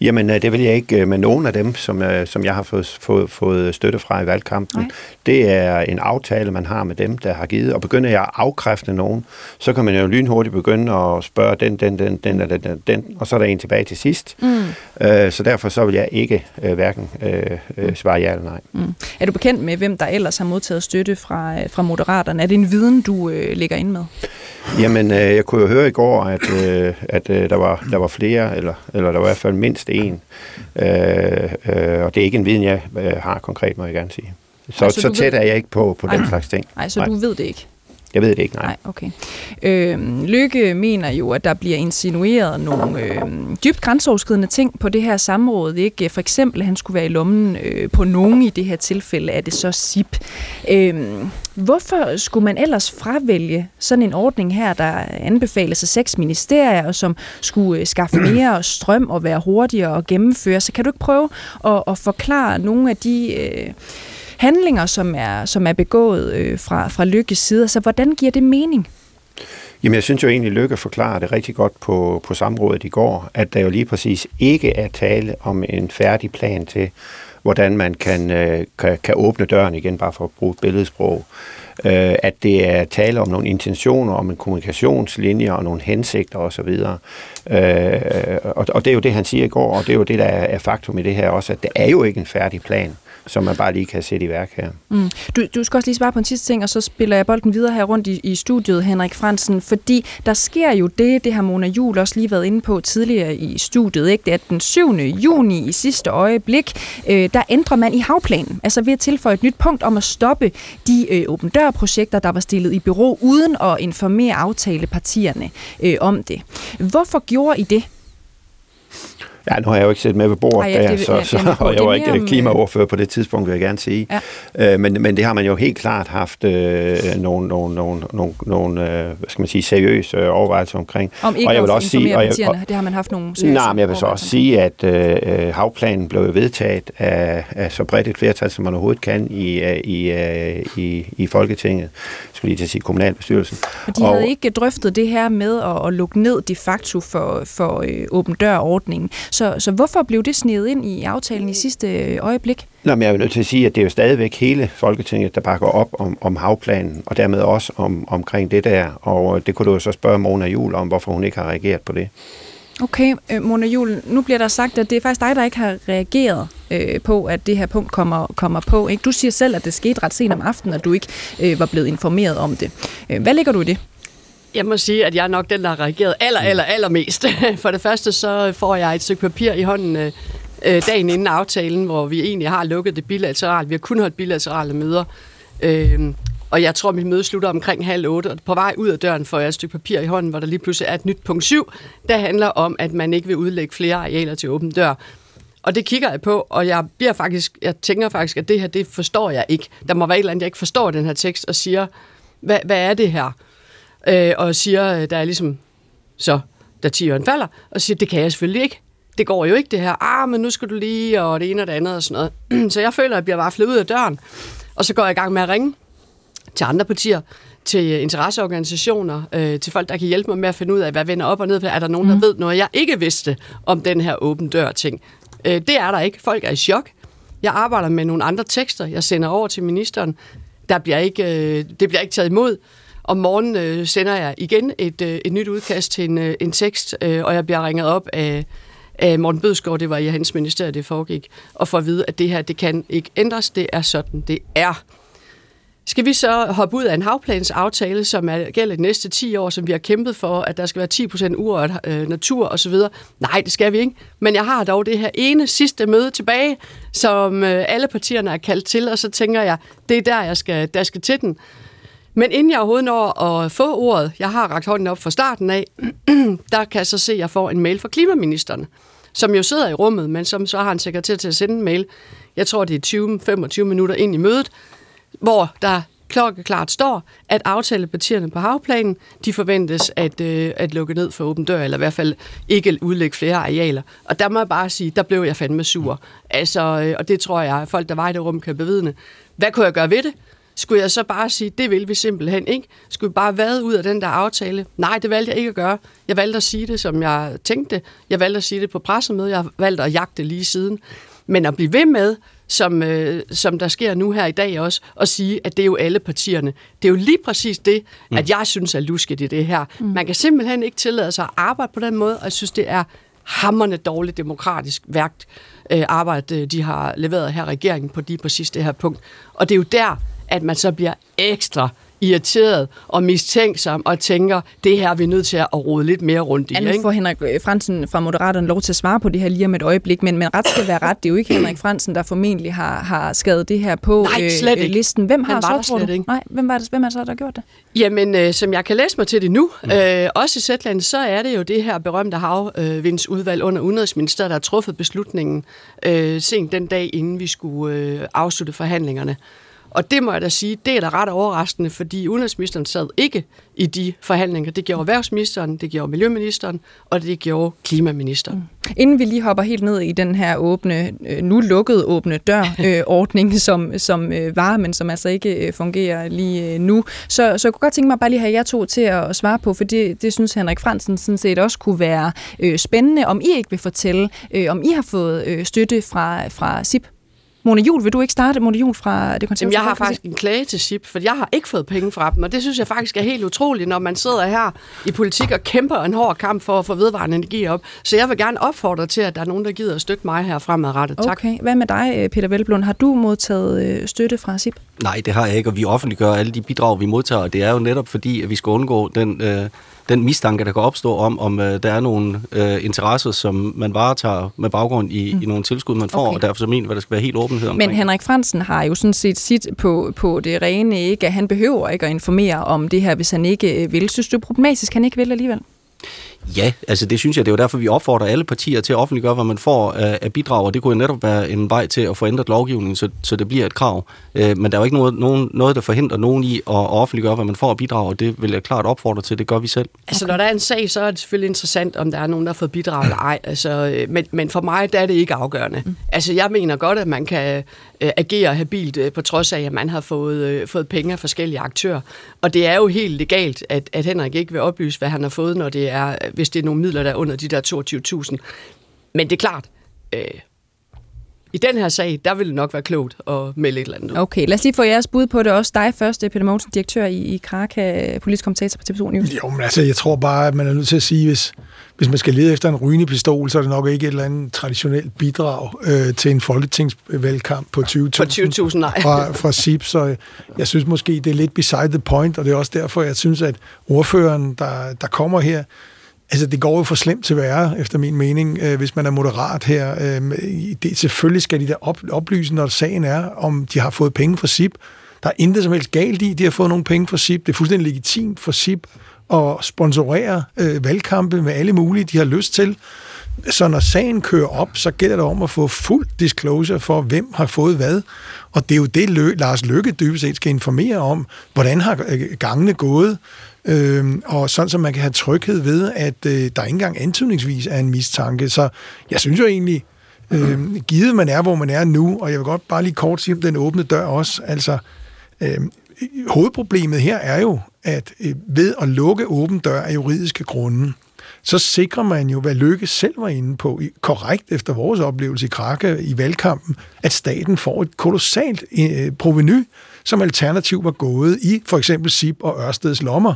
Jamen, øh, det vil jeg ikke øh, med nogen af dem, som, øh, som jeg har fået, fået, fået støtte fra i valgkampen. Nej. Det er en aftale, man har med dem, der har givet. Og begynder jeg at afkræfte nogen, så kan man jo lynhurtigt begynde at spørge den, den, den, den, den, den, den og så er der en tilbage til sidst. Mm. så derfor så vil jeg ikke hverken øh, svare ja eller nej. Mm. Er du bekendt med, hvem der ellers har modtaget støtte fra, fra Moderaterne? Er det en viden, du øh, ligger ind med? Jamen, øh, jeg kunne jo høre i går, at, øh, at øh, der, var, der var flere, eller, eller der var i hvert fald mindst en. Øh, øh, og det er ikke en viden, jeg øh, har konkret, må jeg gerne sige. Så, Ej, så, så tæt ved... er jeg ikke på, på den slags ting. Nej, så Nej. du ved det ikke? Jeg ved det ikke, nej. Nej, okay. Øh, Lykke mener jo, at der bliver insinueret nogle øh, dybt grænseoverskridende ting på det her samråd. Ikke? For eksempel, at han skulle være i lommen øh, på nogen i det her tilfælde, er det så SIP. Øh, hvorfor skulle man ellers fravælge sådan en ordning her, der anbefales af seks ministerier, og som skulle øh, skaffe <clears throat> mere strøm og være hurtigere og gennemføre? Så kan du ikke prøve at, at forklare nogle af de... Øh, handlinger, som er, som er begået øh, fra, fra Lykkes side. Så hvordan giver det mening? Jamen, jeg synes jo egentlig, Lykke forklarer det rigtig godt på, på samrådet i går, at der jo lige præcis ikke er tale om en færdig plan til, hvordan man kan, øh, kan, kan åbne døren igen, bare for at bruge billedsprog. Øh, at det er tale om nogle intentioner, om en kommunikationslinje og nogle hensigter osv. Øh, og, og det er jo det, han siger i går, og det er jo det, der er faktum i det her også, at det er jo ikke en færdig plan som man bare lige kan sætte i værk her. Mm. Du, du skal også lige svare på en sidste ting, og så spiller jeg bolden videre her rundt i, i studiet, Henrik Fransen, fordi der sker jo det, det har Mona Jul også lige været inde på tidligere i studiet, ikke? det er den 7. juni i sidste øjeblik, øh, der ændrer man i havplanen, altså ved at tilføje et nyt punkt om at stoppe de øh, åben dør-projekter, der var stillet i bureau, uden at informere aftalepartierne øh, om det. Hvorfor gjorde I det? Ja, nu har jeg jo ikke set med ved bordet Ej, ja, der, så, så, og <laughs> jeg var ikke om, klimaoverfører på det tidspunkt, vil jeg gerne sige. Ja. Øh, men, men det har man jo helt klart haft øh, nogle, nogle, nogle, nogle, nogle øh, hvad skal man sige, seriøse overvejelser omkring. Om ikke og jeg vil også sige, og jeg, og, det har man haft nogle seriøse Nej, men jeg vil så også sige, at øh, øh, havplanen blev vedtaget af, af så bredt et flertal, som man overhovedet kan i, øh, i, i, i, i Folketinget skulle lige til at sige kommunalbestyrelsen. Og de og, havde ikke drøftet det her med at, at lukke ned de facto for, for øh, åben dør-ordningen. Så, så hvorfor blev det snedet ind i aftalen i sidste øh, øjeblik? Nå, men jeg er nødt til at sige, at det er jo stadigvæk hele Folketinget, der bakker op om, om havplanen, og dermed også om, omkring det der. Og det kunne du jo så spørge Mona Jul om, hvorfor hun ikke har reageret på det. Okay, øh, Mona Jul, nu bliver der sagt, at det er faktisk dig, der ikke har reageret øh, på, at det her punkt kommer, kommer på. Ikke? Du siger selv, at det skete ret sent om aftenen, at du ikke øh, var blevet informeret om det. Øh, hvad ligger du i det? Jeg må sige, at jeg er nok den, der har reageret aller, aller, allermest. <laughs> For det første, så får jeg et stykke papir i hånden øh, øh, dagen inden aftalen, hvor vi egentlig har lukket det bilateralt. Vi har kun holdt bilaterale møder. Øh, og jeg tror, mit møde slutter omkring halv otte, og på vej ud af døren får jeg et stykke papir i hånden, hvor der lige pludselig er et nyt punkt 7, der handler om, at man ikke vil udlægge flere arealer til åben dør. Og det kigger jeg på, og jeg bliver faktisk, jeg tænker faktisk, at det her, det forstår jeg ikke. Der må være et eller andet, jeg ikke forstår den her tekst, og siger, hvad, hvad er det her? Øh, og siger, der er ligesom, så, da tiøren falder, og siger, det kan jeg selvfølgelig ikke. Det går jo ikke det her, ah, men nu skal du lige, og det ene og det andet og sådan noget. <clears throat> så jeg føler, at jeg bliver vaflet ud af døren, og så går jeg i gang med at ringe til andre partier, til interesseorganisationer, øh, til folk, der kan hjælpe mig med at finde ud af, hvad vender op og ned på. Er der nogen, der mm. ved noget, jeg ikke vidste om den her åben dør-ting? Øh, det er der ikke. Folk er i chok. Jeg arbejder med nogle andre tekster, jeg sender over til ministeren. Der bliver ikke, øh, det bliver ikke taget imod. Om morgenen øh, sender jeg igen et, øh, et nyt udkast til en, øh, en tekst, øh, og jeg bliver ringet op af, af Morten Bødskov, det var i hans ministerie, det foregik, og for at vide, at det her, det kan ikke ændres, det er sådan, det er. Skal vi så hoppe ud af en havplansaftale, som er, gælder de næste 10 år, som vi har kæmpet for, at der skal være 10% urørt øh, natur osv.? Nej, det skal vi ikke. Men jeg har dog det her ene sidste møde tilbage, som øh, alle partierne er kaldt til, og så tænker jeg, det er der, jeg skal, der skal til den. Men inden jeg overhovedet når at få ordet, jeg har rakt hånden op fra starten af, <clears throat> der kan jeg så se, at jeg får en mail fra klimaministeren, som jo sidder i rummet, men som så har en sekretær til at sende en mail. Jeg tror, det er 20-25 minutter ind i mødet, hvor der klokkeklart står, at aftalepartierne på havplanen, de forventes at, øh, at lukke ned for åben dør, eller i hvert fald ikke udlægge flere arealer. Og der må jeg bare sige, der blev jeg fandme sur. Altså, øh, og det tror jeg, at folk, der var i det rum, kan bevidne. Hvad kunne jeg gøre ved det? Skulle jeg så bare sige, det vil vi simpelthen ikke? Skulle vi bare vade ud af den der aftale? Nej, det valgte jeg ikke at gøre. Jeg valgte at sige det, som jeg tænkte. Jeg valgte at sige det på pressemødet. Jeg valgte at jagte lige siden. Men at blive ved med, som, øh, som der sker nu her i dag også, at sige, at det er jo alle partierne. Det er jo lige præcis det, mm. at jeg synes er lusket i det her. Mm. Man kan simpelthen ikke tillade sig at arbejde på den måde, og jeg synes, det er hammerne dårligt demokratisk værkt øh, arbejde, de har leveret her regeringen på lige præcis det her punkt. Og det er jo der, at man så bliver ekstra irriteret og mistænksom og tænker, det her er vi nødt til at rode lidt mere rundt i. Ja, nu får Henrik øh, Fransen fra Moderaterne lov til at svare på det her lige om et øjeblik, men, men ret skal være ret. Det er jo ikke Henrik Fransen, der formentlig har, har skadet det her på Nej, slet øh, ikke. listen. Hvem har så, tror du? ikke. Nej, hvem, var det, hvem er så, der har gjort det? Jamen, øh, som jeg kan læse mig til det nu, øh, også i Zetland, så er det jo det her berømte havvindsudvalg under Udenrigsministeriet, der har truffet beslutningen øh, sent den dag, inden vi skulle øh, afslutte forhandlingerne. Og det må jeg da sige, det er da ret overraskende, fordi udenrigsministeren sad ikke i de forhandlinger. Det gjorde erhvervsministeren, det gjorde miljøministeren, og det gjorde klimaministeren. Mm. Inden vi lige hopper helt ned i den her åbne, øh, nu lukkede åbne dør-ordning, <laughs> øh, som, som øh, var, men som altså ikke øh, fungerer lige nu, så, så jeg kunne godt tænke mig bare lige have jer to til at svare på, for det, det synes Henrik Fransen sådan set også kunne være øh, spændende, om I ikke vil fortælle, øh, om I har fået øh, støtte fra, fra SIP. Mona Jul, vil du ikke starte? Mona Jul fra det konservative Jamen, jeg har faktisk en klage til SIP, for jeg har ikke fået penge fra dem, og det synes jeg faktisk er helt utroligt, når man sidder her i politik og kæmper en hård kamp for at få vedvarende energi op. Så jeg vil gerne opfordre til, at der er nogen, der gider at støtte mig her fremadrettet. Tak. Okay. Hvad med dig, øh, Peter Velblom? Har du modtaget øh, støtte fra SIP? Nej, det har jeg ikke, og vi offentliggør alle de bidrag, vi modtager, og det er jo netop fordi, at vi skal undgå den, øh, den mistanke, der kan opstå om, om øh, der er nogle øh, interesser, som man varetager med baggrund i, mm. i nogle tilskud, man får, Okay. og derfor så mener at der skal være helt åbenhed omkring. Men Henrik Fransen har jo sådan set sit på, på det rene, ikke? at han behøver ikke at informere om det her, hvis han ikke øh, vil. Synes du det er problematisk, han ikke vil alligevel? Ja, altså det synes jeg, det er jo derfor, vi opfordrer alle partier til at offentliggøre, hvad man får af, af bidrag, og det kunne jo netop være en vej til at få ændret lovgivningen, så, så det bliver et krav. Øh, men der er jo ikke noget, nogen, noget, der forhindrer nogen i at, at offentliggøre, hvad man får af bidrag, og det vil jeg klart opfordre til, det gør vi selv. Altså, når der er en sag, så er det selvfølgelig interessant, om der er nogen, der har fået bidrag eller ej. Altså, øh, men, men for mig, der er det ikke afgørende. Mm. Altså, jeg mener godt, at man kan øh, agere habilt, øh, på trods af, at man har fået, øh, fået penge af forskellige aktører. Og det er jo helt legalt, at, at Henrik ikke vil oplyse, hvad han har fået, når det er, hvis det er nogle midler, der er under de der 22.000. Men det er klart, øh, i den her sag, der vil det nok være klogt at melde et eller andet ud. Okay, lad os lige få jeres bud på det også. Dig først, Peter Mogensen, direktør i, i Kraka, politisk kommentator på TV2 News. Jo, men altså, jeg tror bare, at man er nødt til at sige, hvis, hvis man skal lede efter en rygende pistol, så er det nok ikke et eller andet traditionelt bidrag øh, til en folketingsvalgkamp på 20.000 For 20.000, nej. fra, fra SIP, så jeg synes måske, det er lidt beside the point, og det er også derfor, jeg synes, at ordføreren, der, der kommer her, Altså, det går jo for slemt til værre, efter min mening, øh, hvis man er moderat her. Øh, det, selvfølgelig skal de da op, oplyse, når sagen er, om de har fået penge fra SIP. Der er intet som helst galt i, de har fået nogle penge fra SIP. Det er fuldstændig legitimt for SIP at sponsorere øh, valgkampe med alle mulige, de har lyst til. Så når sagen kører op, så gælder det om at få fuld disclosure for, hvem har fået hvad. Og det er jo det, Lø- Lars Lykke dybest set skal informere om, hvordan har øh, gangene gået, Øhm, og sådan, så man kan have tryghed ved, at øh, der ikke engang antydningsvis er en mistanke. Så jeg synes jo egentlig, øh, givet man er, hvor man er nu, og jeg vil godt bare lige kort sige om den åbne dør også, altså øh, hovedproblemet her er jo, at øh, ved at lukke åben dør af juridiske grunde, så sikrer man jo, hvad Lykke selv var inde på, i- korrekt efter vores oplevelse i Krake i valgkampen, at staten får et kolossalt øh, proveny, som alternativ var gået i for eksempel SIP og Ørsteds lommer.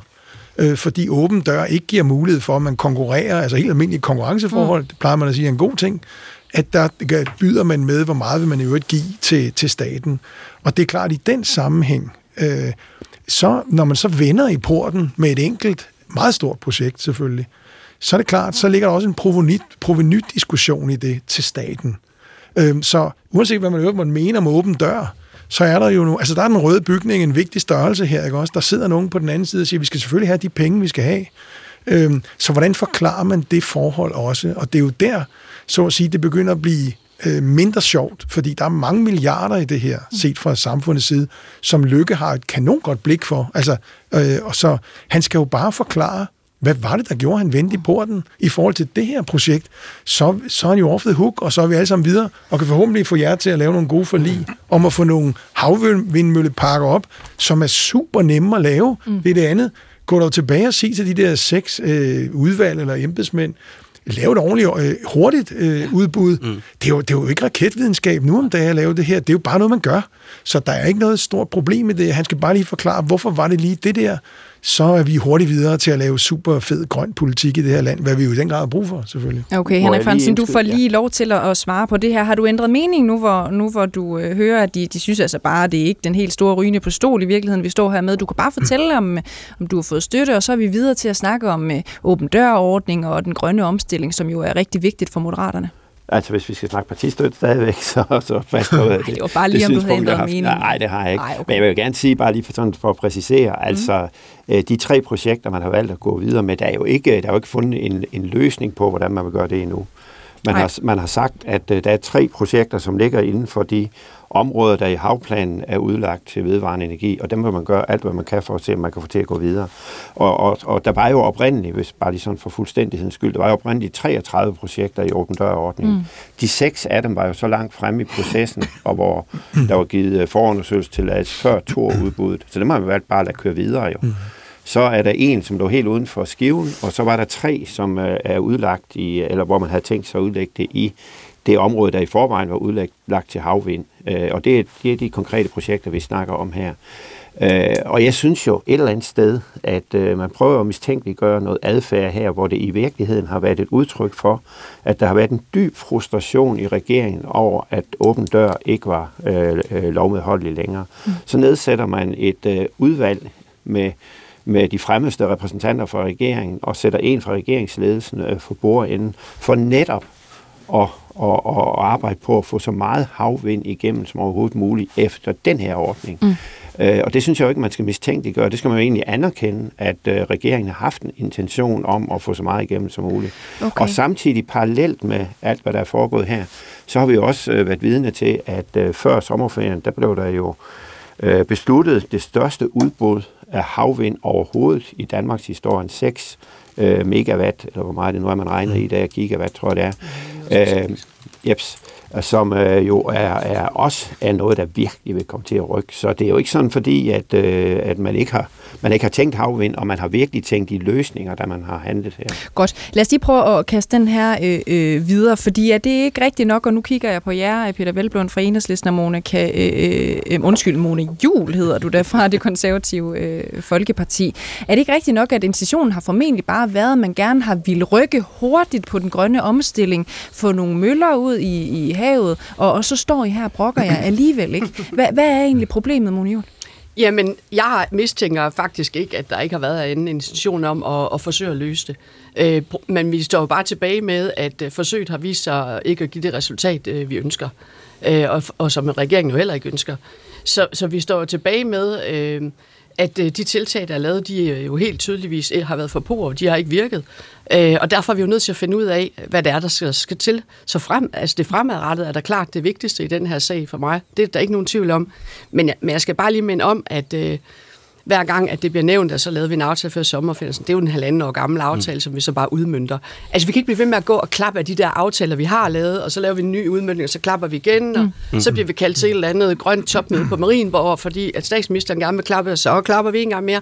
Øh, fordi åben dør ikke giver mulighed for, at man konkurrerer, altså helt almindelige konkurrenceforhold, mm. det plejer man at sige er en god ting, at der byder man med, hvor meget vil man i øvrigt give til, til staten. Og det er klart, i den sammenhæng, øh, så når man så vender i porten med et enkelt, meget stort projekt selvfølgelig, så er det klart, så ligger der også en provenydiskussion i det til staten. Øhm, så uanset hvad man øvrigt måtte mene om åben dør, så er der jo nu, altså der er den røde bygning en vigtig størrelse her, ikke også? Der sidder nogen på den anden side og siger, vi skal selvfølgelig have de penge, vi skal have. Øhm, så hvordan forklarer man det forhold også? Og det er jo der, så at sige, det begynder at blive øh, mindre sjovt, fordi der er mange milliarder i det her, set fra samfundets side, som Lykke har et kanon godt blik for. Altså, øh, og så han skal jo bare forklare, hvad var det, der gjorde, at han vendte i porten i forhold til det her projekt? Så, så er han jo off the hook, og så er vi alle sammen videre, og kan forhåbentlig få jer til at lave nogle gode forlig om at få nogle havvindmølleparker op, som er super nemme at lave. Mm. Det er det andet. Gå dog tilbage og sig til de der seks øh, udvalg eller embedsmænd, lave et ordentligt, øh, hurtigt øh, udbud. Mm. Det, er jo, det er jo ikke raketvidenskab nu om dagen at lave det her. Det er jo bare noget, man gør. Så der er ikke noget stort problem med det. Han skal bare lige forklare, hvorfor var det lige det der, så er vi hurtigt videre til at lave super fed grøn politik i det her land, hvad vi jo i den grad har brug for, selvfølgelig. Okay, Henrik Fransen, du får lige lov til at, at svare på det her. Har du ændret mening nu, hvor, nu, hvor du øh, hører, at de, de synes altså bare, at det er ikke den helt store rygende på stol i virkeligheden, vi står her med. Du kan bare fortælle, om, om du har fået støtte, og så er vi videre til at snakke om øh, åben dørordning og den grønne omstilling, som jo er rigtig vigtigt for Moderaterne. Altså, hvis vi skal snakke partistøtte stadigvæk, <laughs> så, så fastholder <laughs> det. det var bare lige, om du havde ændret mening. Nej, det har jeg ikke. Ej, okay. Men jeg vil gerne sige, bare lige for, sådan, for at præcisere, mm. altså, øh, de tre projekter, man har valgt at gå videre med, der er jo ikke, der er jo ikke fundet en, en løsning på, hvordan man vil gøre det endnu. Man har, man har sagt, at uh, der er tre projekter, som ligger inden for de områder, der i havplanen er udlagt til vedvarende energi, og dem vil man gøre alt, hvad man kan for at se, om man kan få til at gå videre. Og, og, og der var jo oprindeligt, hvis bare lige sådan for fuldstændighedens skyld, der var jo oprindeligt 33 projekter i åben dørordningen. Mm. De seks af dem var jo så langt fremme i processen, og hvor der var givet forundersøgelse til at før to udbuddet. Så det har man valgt bare at lade køre videre jo. Mm. Så er der en, som lå helt uden for skiven, og så var der tre, som øh, er udlagt i, eller hvor man havde tænkt sig at udlægge det i det område, der i forvejen var udlagt til havvind. Øh, og det er, det er de konkrete projekter, vi snakker om her. Øh, og jeg synes jo et eller andet sted, at øh, man prøver at mistænkeliggøre noget adfærd her, hvor det i virkeligheden har været et udtryk for, at der har været en dyb frustration i regeringen over, at åben dør ikke var øh, øh, lovmedholdelig længere. Mm. Så nedsætter man et øh, udvalg med med de fremmeste repræsentanter fra regeringen og sætter en fra regeringsledelsen øh, for bordenden for netop at, at, at arbejde på at få så meget havvind igennem som overhovedet muligt efter den her ordning. Mm. Øh, og det synes jeg jo ikke, man skal mistænkeliggøre. Det skal man jo egentlig anerkende, at øh, regeringen har haft en intention om at få så meget igennem som muligt. Okay. Og samtidig parallelt med alt, hvad der er foregået her, så har vi jo også øh, været vidne til, at øh, før sommerferien, der blev der jo øh, besluttet det største udbud af havvind overhovedet i Danmarks historie. 6 øh, megawatt, eller hvor meget det nu er, man regner i dag, gigawatt, tror jeg det er. Øh, jeps som øh, jo er, er også er noget, der virkelig vil komme til at rykke. Så det er jo ikke sådan, fordi at, øh, at man ikke har man ikke har tænkt havvind, og man har virkelig tænkt i løsninger, da man har handlet her. Godt. Lad os lige prøve at kaste den her øh, øh, videre, fordi er det ikke rigtigt nok, og nu kigger jeg på jer, Peter Velblom fra Enhedslisten og Monika, øh, øh, øh, undskyld, Mone Jul hedder du der fra det konservative øh, Folkeparti. Er det ikke rigtigt nok, at intentionen har formentlig bare været, at man gerne har ville rykke hurtigt på den grønne omstilling, få nogle møller ud i, i havet, og, og så står I her og brokker jer alligevel, ikke? Hva, hvad er egentlig problemet, Mone Jul? Jamen, jeg mistænker faktisk ikke, at der ikke har været en intention om at, at forsøge at løse det. Øh, men vi står jo bare tilbage med, at øh, forsøget har vist sig ikke at give det resultat, øh, vi ønsker. Øh, og, og som regeringen jo heller ikke ønsker. Så, så vi står tilbage med, at øh, de tiltag, der er lavet, de øh, jo helt tydeligvis øh, har været for på, og de har ikke virket. Og derfor er vi jo nødt til at finde ud af, hvad det er, der skal, skal til. Så frem, altså det fremadrettede er der klart det vigtigste i den her sag for mig. Det er der ikke nogen tvivl om. Men jeg, men jeg skal bare lige minde om, at øh, hver gang, at det bliver nævnt, at så lavede vi en aftale før sommerferien. Det er jo en halvanden år gammel aftale, mm. som vi så bare udmyndter. Altså, vi kan ikke blive ved med at gå og klappe af de der aftaler, vi har lavet, og så laver vi en ny udmyndning, og så klapper vi igen, og mm. så bliver vi kaldt til et eller andet grønt topmøde på Marienborg, fordi at statsministeren gerne vil klappe, og så klapper vi en gang mere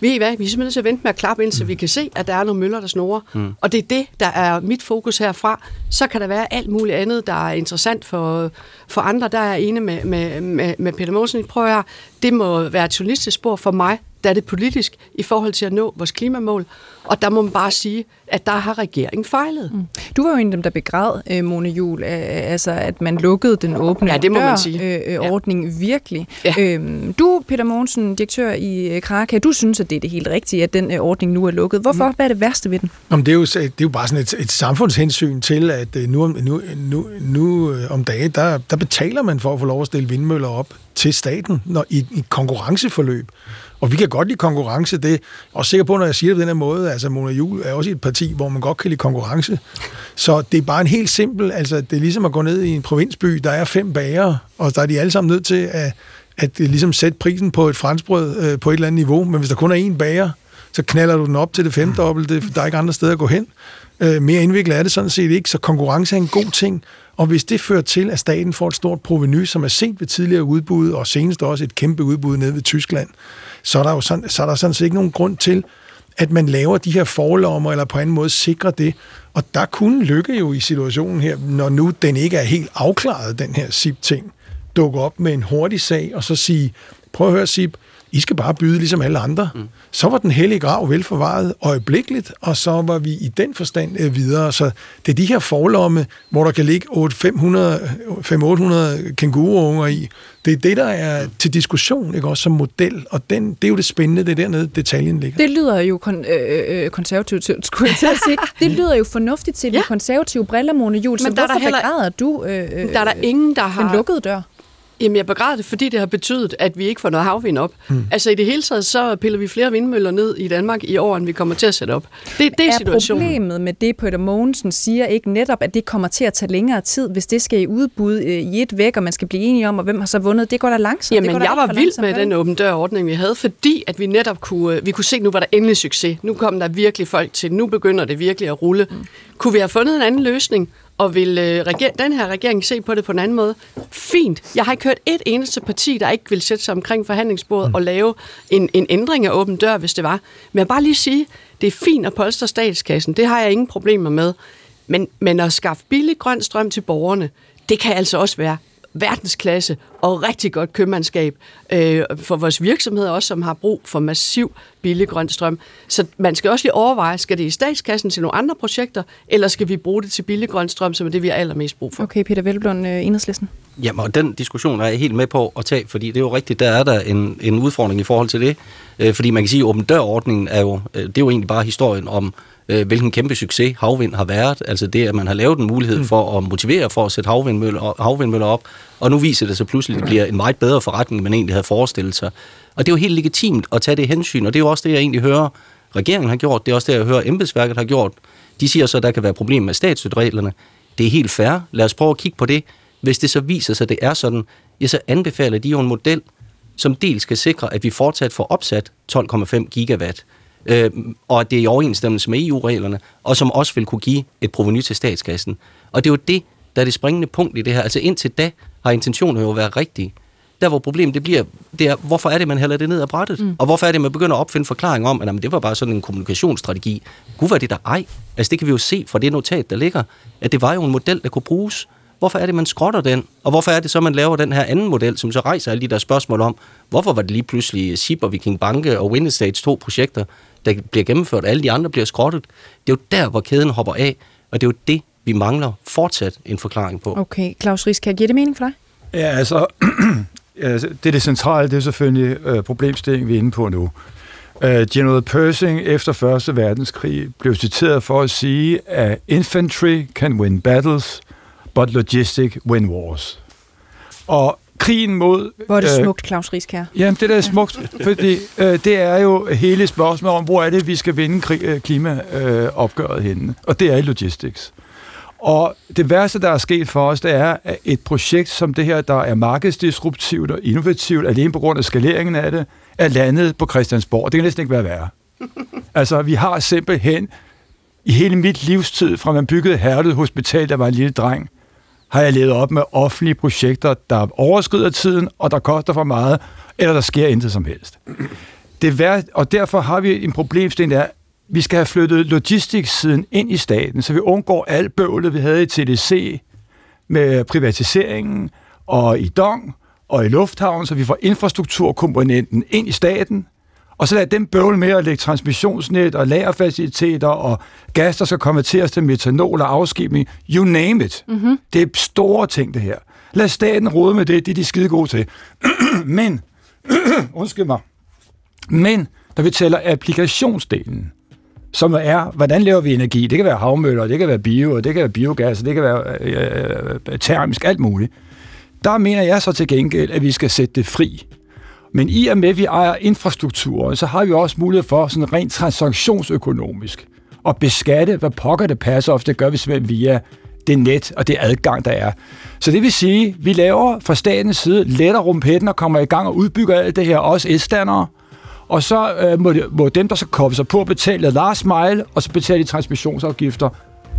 ved I hvad, vi er simpelthen nødt til at vente med at klappe, indtil mm. vi kan se, at der er nogle møller, der snorer. Mm. Og det er det, der er mit fokus herfra. Så kan der være alt muligt andet, der er interessant for, for andre. Der er jeg enig med, med, med, med Peter Mosen. Prøv at høre, det må være et journalistisk spor for mig, der er det politisk i forhold til at nå vores klimamål. Og der må man bare sige, at der har regeringen fejlet. Mm. Du var jo en af dem, der begræd, øh, Mone Jul, altså at man lukkede den åbne ja, det må dør, man sige. Øh, ja. ordning virkelig. Ja. Øhm, du, Peter Mogensen, direktør i øh, Kraka, du synes, at det er det helt rigtige, at den øh, ordning nu er lukket. Hvorfor? Mm. Hvad er det værste ved den? Jamen, det, er jo, det er jo bare sådan et, et samfundshensyn til, at nu, nu, nu, nu om dagen, der, der betaler man for at få lov at stille vindmøller op til staten når, i, i konkurrenceforløb. Og vi kan godt lide konkurrence. Det er sikker på, når jeg siger det på den her måde. Altså, Mona Jul er også et parti, hvor man godt kan lide konkurrence. Så det er bare en helt simpel... Altså, det er ligesom at gå ned i en provinsby. Der er fem bager, og der er de alle sammen nødt til at, at ligesom sætte prisen på et franskbrød øh, på et eller andet niveau. Men hvis der kun er én bager, så knaller du den op til det femdobbelte. Der er ikke andre steder at gå hen. Øh, mere indviklet er det sådan set ikke, så konkurrence er en god ting. Og hvis det fører til, at staten får et stort proveny, som er set ved tidligere udbud, og senest også et kæmpe udbud nede ved Tyskland, så er der jo sådan, så er der sådan set ikke nogen grund til, at man laver de her forlommer, eller på anden måde sikrer det. Og der kunne lykke jo i situationen her, når nu den ikke er helt afklaret, den her SIP-ting, dukke op med en hurtig sag, og så sige, prøv at høre SIP, i skal bare byde ligesom alle andre. Mm. Så var den hellige grav velforvaret øjeblikkeligt, og så var vi i den forstand øh, videre. Så det er de her forlomme, hvor der kan ligge 500-800 kænguruunger i. Det er det, der er til diskussion, ikke også som model, og den, det er jo det spændende, det er dernede, detaljen ligger. Det lyder jo kon- øh, øh konservativt, skulle jeg til at sige. <laughs> Det lyder jo fornuftigt til ja. konservative briller, Mone Jul, så Men der hvorfor er der heller... du øh, der er der ingen, der har... den lukkede dør? Jamen, jeg begræder det, fordi det har betydet, at vi ikke får noget havvind op. Mm. Altså, i det hele taget, så piller vi flere vindmøller ned i Danmark i år, end vi kommer til at sætte op. Det, det er, er situationen. problemet med det, Peter Mogensen siger, ikke netop, at det kommer til at tage længere tid, hvis det skal i udbud øh, i et væk, og man skal blive enige om, og hvem har så vundet? Det går da langsomt. Jamen, det jeg var vild med den åben dør-ordning, vi havde, fordi at vi netop kunne, øh, vi kunne se, nu var der endelig succes. Nu kom der virkelig folk til. Nu begynder det virkelig at rulle. Mm. Kunne vi have fundet en anden løsning, og vil øh, reger- den her regering se på det på en anden måde? Fint. Jeg har ikke hørt et eneste parti, der ikke vil sætte sig omkring forhandlingsbordet mm. og lave en, en ændring af åben dør, hvis det var. Men jeg bare lige sige, det er fint at polstre statskassen. Det har jeg ingen problemer med. Men, men at skaffe billig grøn strøm til borgerne, det kan altså også være verdensklasse og rigtig godt købmandskab øh, for vores virksomheder også, som har brug for massiv billig grøn strøm. Så man skal også lige overveje, skal det i statskassen til nogle andre projekter, eller skal vi bruge det til billig grøn strøm, som er det, vi har allermest brug for? Okay, Peter Velblom, øh, Enhedslisten. Jamen, og den diskussion er jeg helt med på at tage, fordi det er jo rigtigt, der er der en, en udfordring i forhold til det. Øh, fordi man kan sige, at åben dør-ordningen er jo, øh, det er jo egentlig bare historien om øh, hvilken kæmpe succes havvind har været. Altså det, at man har lavet en mulighed mm. for at motivere for at sætte havvindmøller, havvindmøller op, og nu viser det sig pludselig, at det bliver en meget bedre forretning, end man egentlig havde forestillet sig. Og det er jo helt legitimt at tage det hensyn, og det er jo også det, jeg egentlig hører, regeringen har gjort, det er også det, jeg hører, embedsværket har gjort. De siger så, at der kan være problemer med statsstøttereglerne. Det er helt fair. Lad os prøve at kigge på det. Hvis det så viser sig, at det er sådan, ja, så anbefaler de jo en model, som dels skal sikre, at vi fortsat får opsat 12,5 gigawatt øh, og at det er i overensstemmelse med EU-reglerne, og som også vil kunne give et proveny til statskassen. Og det er jo det, der er det springende punkt i det her. Altså indtil da har intentionen jo været rigtig. Der hvor problemet det bliver, det er, hvorfor er det, man hælder det ned ad brættet? Mm. Og hvorfor er det, man begynder at opfinde forklaring om, at jamen, det var bare sådan en kommunikationsstrategi. Gud, var det der ej? Altså det kan vi jo se fra det notat, der ligger, at det var jo en model, der kunne bruges. Hvorfor er det, man skrotter den? Og hvorfor er det så, man laver den her anden model, som så rejser alle de der spørgsmål om, hvorfor var det lige pludselig SIP og Viking Banke og Winnestage to projekter, der bliver gennemført, alle de andre bliver skrottet. Det er jo der, hvor kæden hopper af, og det er jo det, vi mangler fortsat en forklaring på. Okay, Claus Ries, kan jeg give det mening for dig? Ja, altså, <clears throat> det er det centrale, det er selvfølgelig øh, problemstillingen, vi er inde på nu. Uh, General Pershing efter Første Verdenskrig blev citeret for at sige, at infantry can win battles, but logistic win wars. Og krigen mod... Hvor er det øh, smukt, Claus Rieskær. Jamen, det der er smukt, fordi øh, det er jo hele spørgsmålet om, hvor er det, vi skal vinde krig, øh, klimaopgøret henne. Og det er i logistics. Og det værste, der er sket for os, det er, at et projekt som det her, der er markedsdisruptivt og innovativt, alene på grund af skaleringen af det, er landet på Christiansborg. Det kan næsten ikke være værre. <laughs> altså, vi har simpelthen i hele mit livstid, fra man byggede Herlev Hospital, der var en lille dreng, har jeg levet op med offentlige projekter, der overskrider tiden, og der koster for meget, eller der sker intet som helst. Det værd, og derfor har vi en problemstilling, der vi skal have flyttet logistics-siden ind i staten, så vi undgår alt bøvlet, vi havde i TDC med privatiseringen, og i Dong, og i Lufthavn, så vi får infrastrukturkomponenten ind i staten, og så lad dem bøvle med at lægge transmissionsnet og lagerfaciliteter og gas, der skal konverteres til metanol og afskibning. You name it. Mm-hmm. Det er store ting, det her. Lad staten råde med det, det er de skide gode til. <clears throat> Men, <clears throat> undskyld mig, men når vi tæller applikationsdelen, som er, hvordan laver vi energi? Det kan være havmøller, det kan være bio, det kan være biogas, det kan være øh, øh, termisk, alt muligt. Der mener jeg så til gengæld, at vi skal sætte det fri. Men i og med, at vi ejer infrastrukturen, så har vi også mulighed for sådan rent transaktionsøkonomisk at beskatte, hvad pokker det passer, og det gør vi simpelthen via det net og det adgang, der er. Så det vil sige, at vi laver fra statens side letter rumpetten og kommer i gang og udbygger alt det her, også elstandere, og så øh, må, de, må dem, der så koppe sig på, betale last mile, og så betaler de transmissionsafgifter,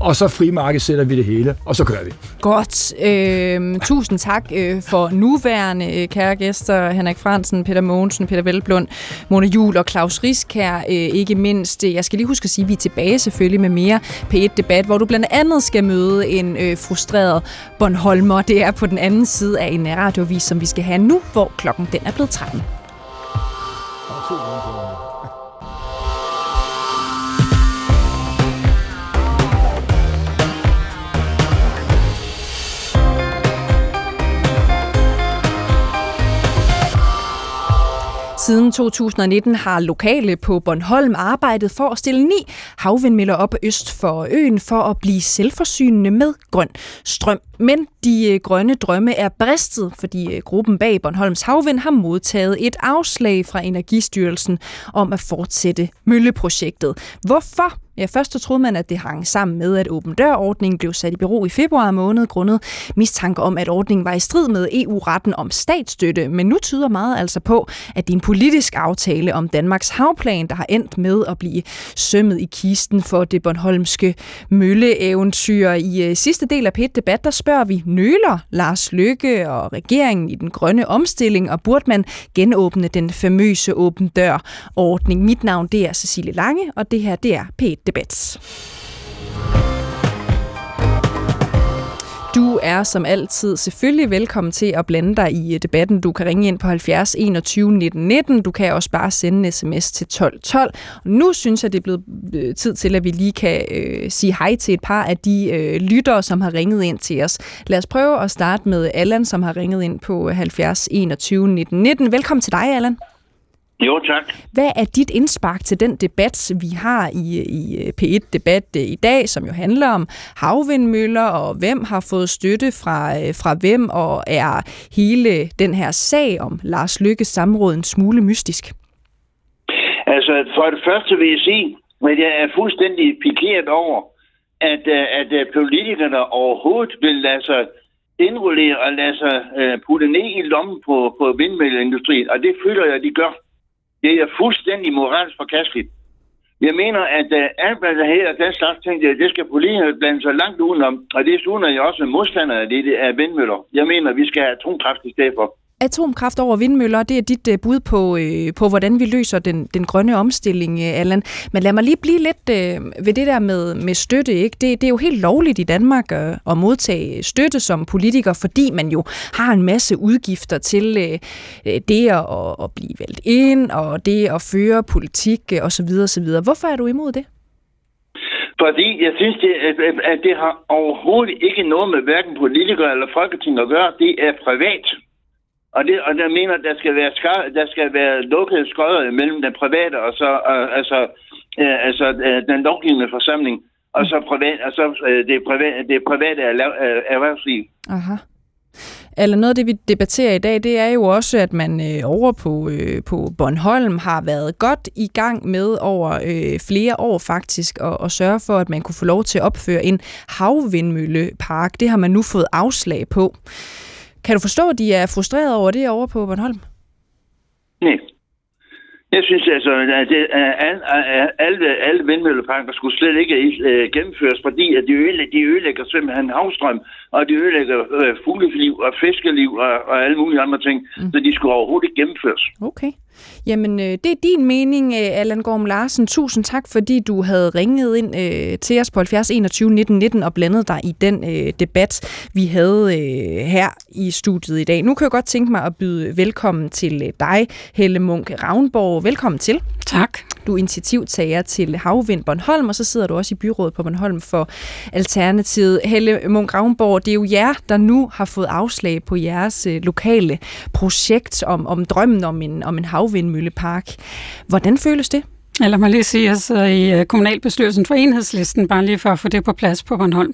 og så frimarked sætter vi det hele, og så kører vi. Godt. Øh, tusind tak øh, for nuværende øh, kære gæster, Henrik Fransen, Peter Mogensen, Peter Velblund, Mona Jul og Claus Risk her, øh, ikke mindst. Jeg skal lige huske at sige, at vi er tilbage selvfølgelig med mere P1-debat, hvor du blandt andet skal møde en øh, frustreret Bornholmer. Det er på den anden side af en radiovis, som vi skal have nu, hvor klokken den er blevet 13. Siden 2019 har lokale på Bornholm arbejdet for at stille ni havvindmøller op øst for øen for at blive selvforsynende med grøn strøm. Men de øh, grønne drømme er bristet, fordi øh, gruppen bag Bornholms Havvind har modtaget et afslag fra Energistyrelsen om at fortsætte mølleprojektet. Hvorfor? Ja, først så troede man, at det hang sammen med, at åben dør-ordningen blev sat i bero i februar måned, grundet mistanke om, at ordningen var i strid med EU-retten om statsstøtte. Men nu tyder meget altså på, at det er en politisk aftale om Danmarks havplan, der har endt med at blive sømmet i kisten for det Bornholmske mølleeventyr. I øh, sidste del af pet debat der spørger vi, nøler Lars Løkke og regeringen i den grønne omstilling, og burde man genåbne den famøse åben dør-ordning? Mit navn det er Cecilie Lange, og det her det er p Debat. Du er som altid selvfølgelig velkommen til at blande dig i øh, debatten. Du kan ringe ind på 70 21 19 19. Du kan også bare sende en sms til 12 12. Og nu synes jeg, det er blevet øh, tid til, at vi lige kan øh, sige hej til et par af de øh, lyttere, som har ringet ind til os. Lad os prøve at starte med Allan, som har ringet ind på 70 21 19 19. Velkommen til dig, Allan. Jo, tak. Hvad er dit indspark til den debat, vi har i, i P1-debat øh, i dag, som jo handler om havvindmøller, og hvem har fået støtte fra, øh, fra hvem, og er hele den her sag om Lars Lykkes samråd en smule mystisk? Altså, for det første vil jeg sige, at jeg er fuldstændig pikeret over, at, øh, at politikerne overhovedet vil lade sig indrullere og lade sig putte ned i lommen på, på vindmølleindustrien, og det føler jeg, at de gør. Det er fuldstændig moralsk forkasteligt. Jeg mener, at uh, alt, hvad der hedder den slags ting, det, det skal politikerne blande sig langt udenom. Og det er jeg også modstander af det, det er vindmøller. Jeg mener, vi skal have atomkraft i stedet for atomkraft over vindmøller, det er dit øh, bud på, øh, på, hvordan vi løser den, den grønne omstilling, øh, Allan. Men lad mig lige blive lidt øh, ved det der med, med støtte. Ikke? Det, det er jo helt lovligt i Danmark øh, at modtage støtte som politiker, fordi man jo har en masse udgifter til øh, øh det at, at blive valgt ind, og det at føre politik øh, osv. osv. Hvorfor er du imod det? Fordi jeg synes, det, at det har overhovedet ikke noget med hverken politikere eller folketing at gøre. Det er privat. Og, det, og der mener, der skal være skar, der skal være lukkede skodder mellem den private og så uh, altså, øh, altså øh, den lovgivende forsamling og så privat, og så øh, det private, det private øh, erhvervsliv. Aha. Eller noget af det, vi debatterer i dag, det er jo også, at man øh, over på, øh, på Bornholm har været godt i gang med over øh, flere år faktisk at, at sørge for, at man kunne få lov til at opføre en havvindmøllepark. Det har man nu fået afslag på. Kan du forstå, at de er frustrerede over det over på Bornholm? Nej. Jeg synes altså, at det, alle, alle, alle vindmølleparker skulle slet ikke øh, gennemføres, fordi at de, ødelægger, de ødelægger simpelthen havstrøm, og de ødelægger uh, fugleliv og fiskeliv og, og alle mulige andre ting, mm. så de skulle overhovedet ikke gennemføres. Okay. Jamen, øh, det er din mening, øh, Allan Gorm Larsen. Tusind tak, fordi du havde ringet ind øh, til os på 70 21 19 19 og blandet dig i den øh, debat, vi havde øh, her i studiet i dag. Nu kan jeg godt tænke mig at byde velkommen til øh, dig, Helle Munk Ravnborg. Velkommen til. Tak. Du er initiativtager til Havvind Bornholm, og så sidder du også i byrådet på Bornholm for Alternativet. Helle Munk Ravnborg, det er jo jer, der nu har fået afslag på jeres øh, lokale projekt om, om drømmen om en, om en havvindmøllepark. Hvordan føles det? Ja, lad mig lige sige, at jeg sidder i øh, kommunalbestyrelsen for enhedslisten, bare lige for at få det på plads på Bornholm.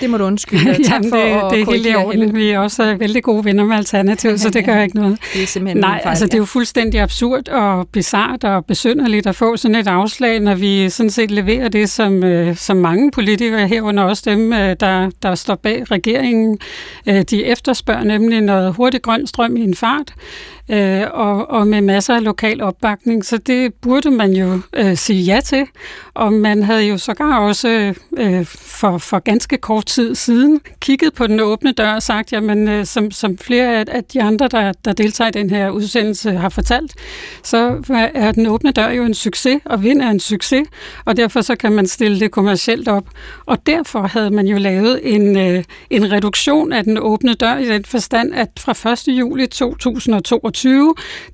Det må du undskylde. <laughs> Tak Jamen, for det, at det er helt i orden. Vi er også vældig gode venner med Alternativet, så det gør <laughs> ikke noget. Det er simpelthen Nej, fejl, altså det er jo fuldstændig absurd og bizart og besynderligt at få sådan et afslag, når vi sådan set leverer det, som, øh, som mange politikere herunder også dem, øh, der, der står bag regeringen, øh, de efterspørger nemlig noget hurtigt grøn strøm i en fart, øh, og, og med masser af lokal opbakning. Så det burde man jo øh, sige ja til. Og man havde jo sågar også øh, for, for ganske kort tid siden kigget på den åbne dør og sagt, jamen øh, som, som flere af, af de andre, der, der deltager i den her udsendelse, har fortalt, så er den åbne dør jo en succes, og vind er en succes, og derfor så kan man stille det kommercielt op. Og derfor havde man jo lavet en, øh, en reduktion af den åbne dør i den forstand, at fra 1. juli 2022,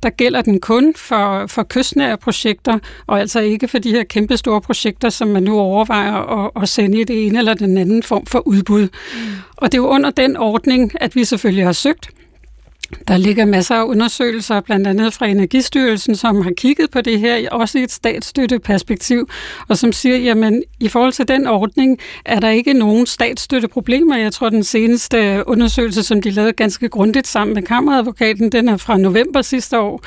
der gælder den kun for, for kystnære projekter, og altså ikke for de her kæmpe store projekter, som man nu overvejer at, at sende i det ene eller den anden form for udbud. Mm. Og det er jo under den ordning, at vi selvfølgelig har søgt. Der ligger masser af undersøgelser, blandt andet fra Energistyrelsen, som har kigget på det her, også i et statsstøtteperspektiv, og som siger, jamen i forhold til den ordning, er der ikke nogen statsstøtteproblemer. Jeg tror, den seneste undersøgelse, som de lavede ganske grundigt sammen med kammeradvokaten, den er fra november sidste år.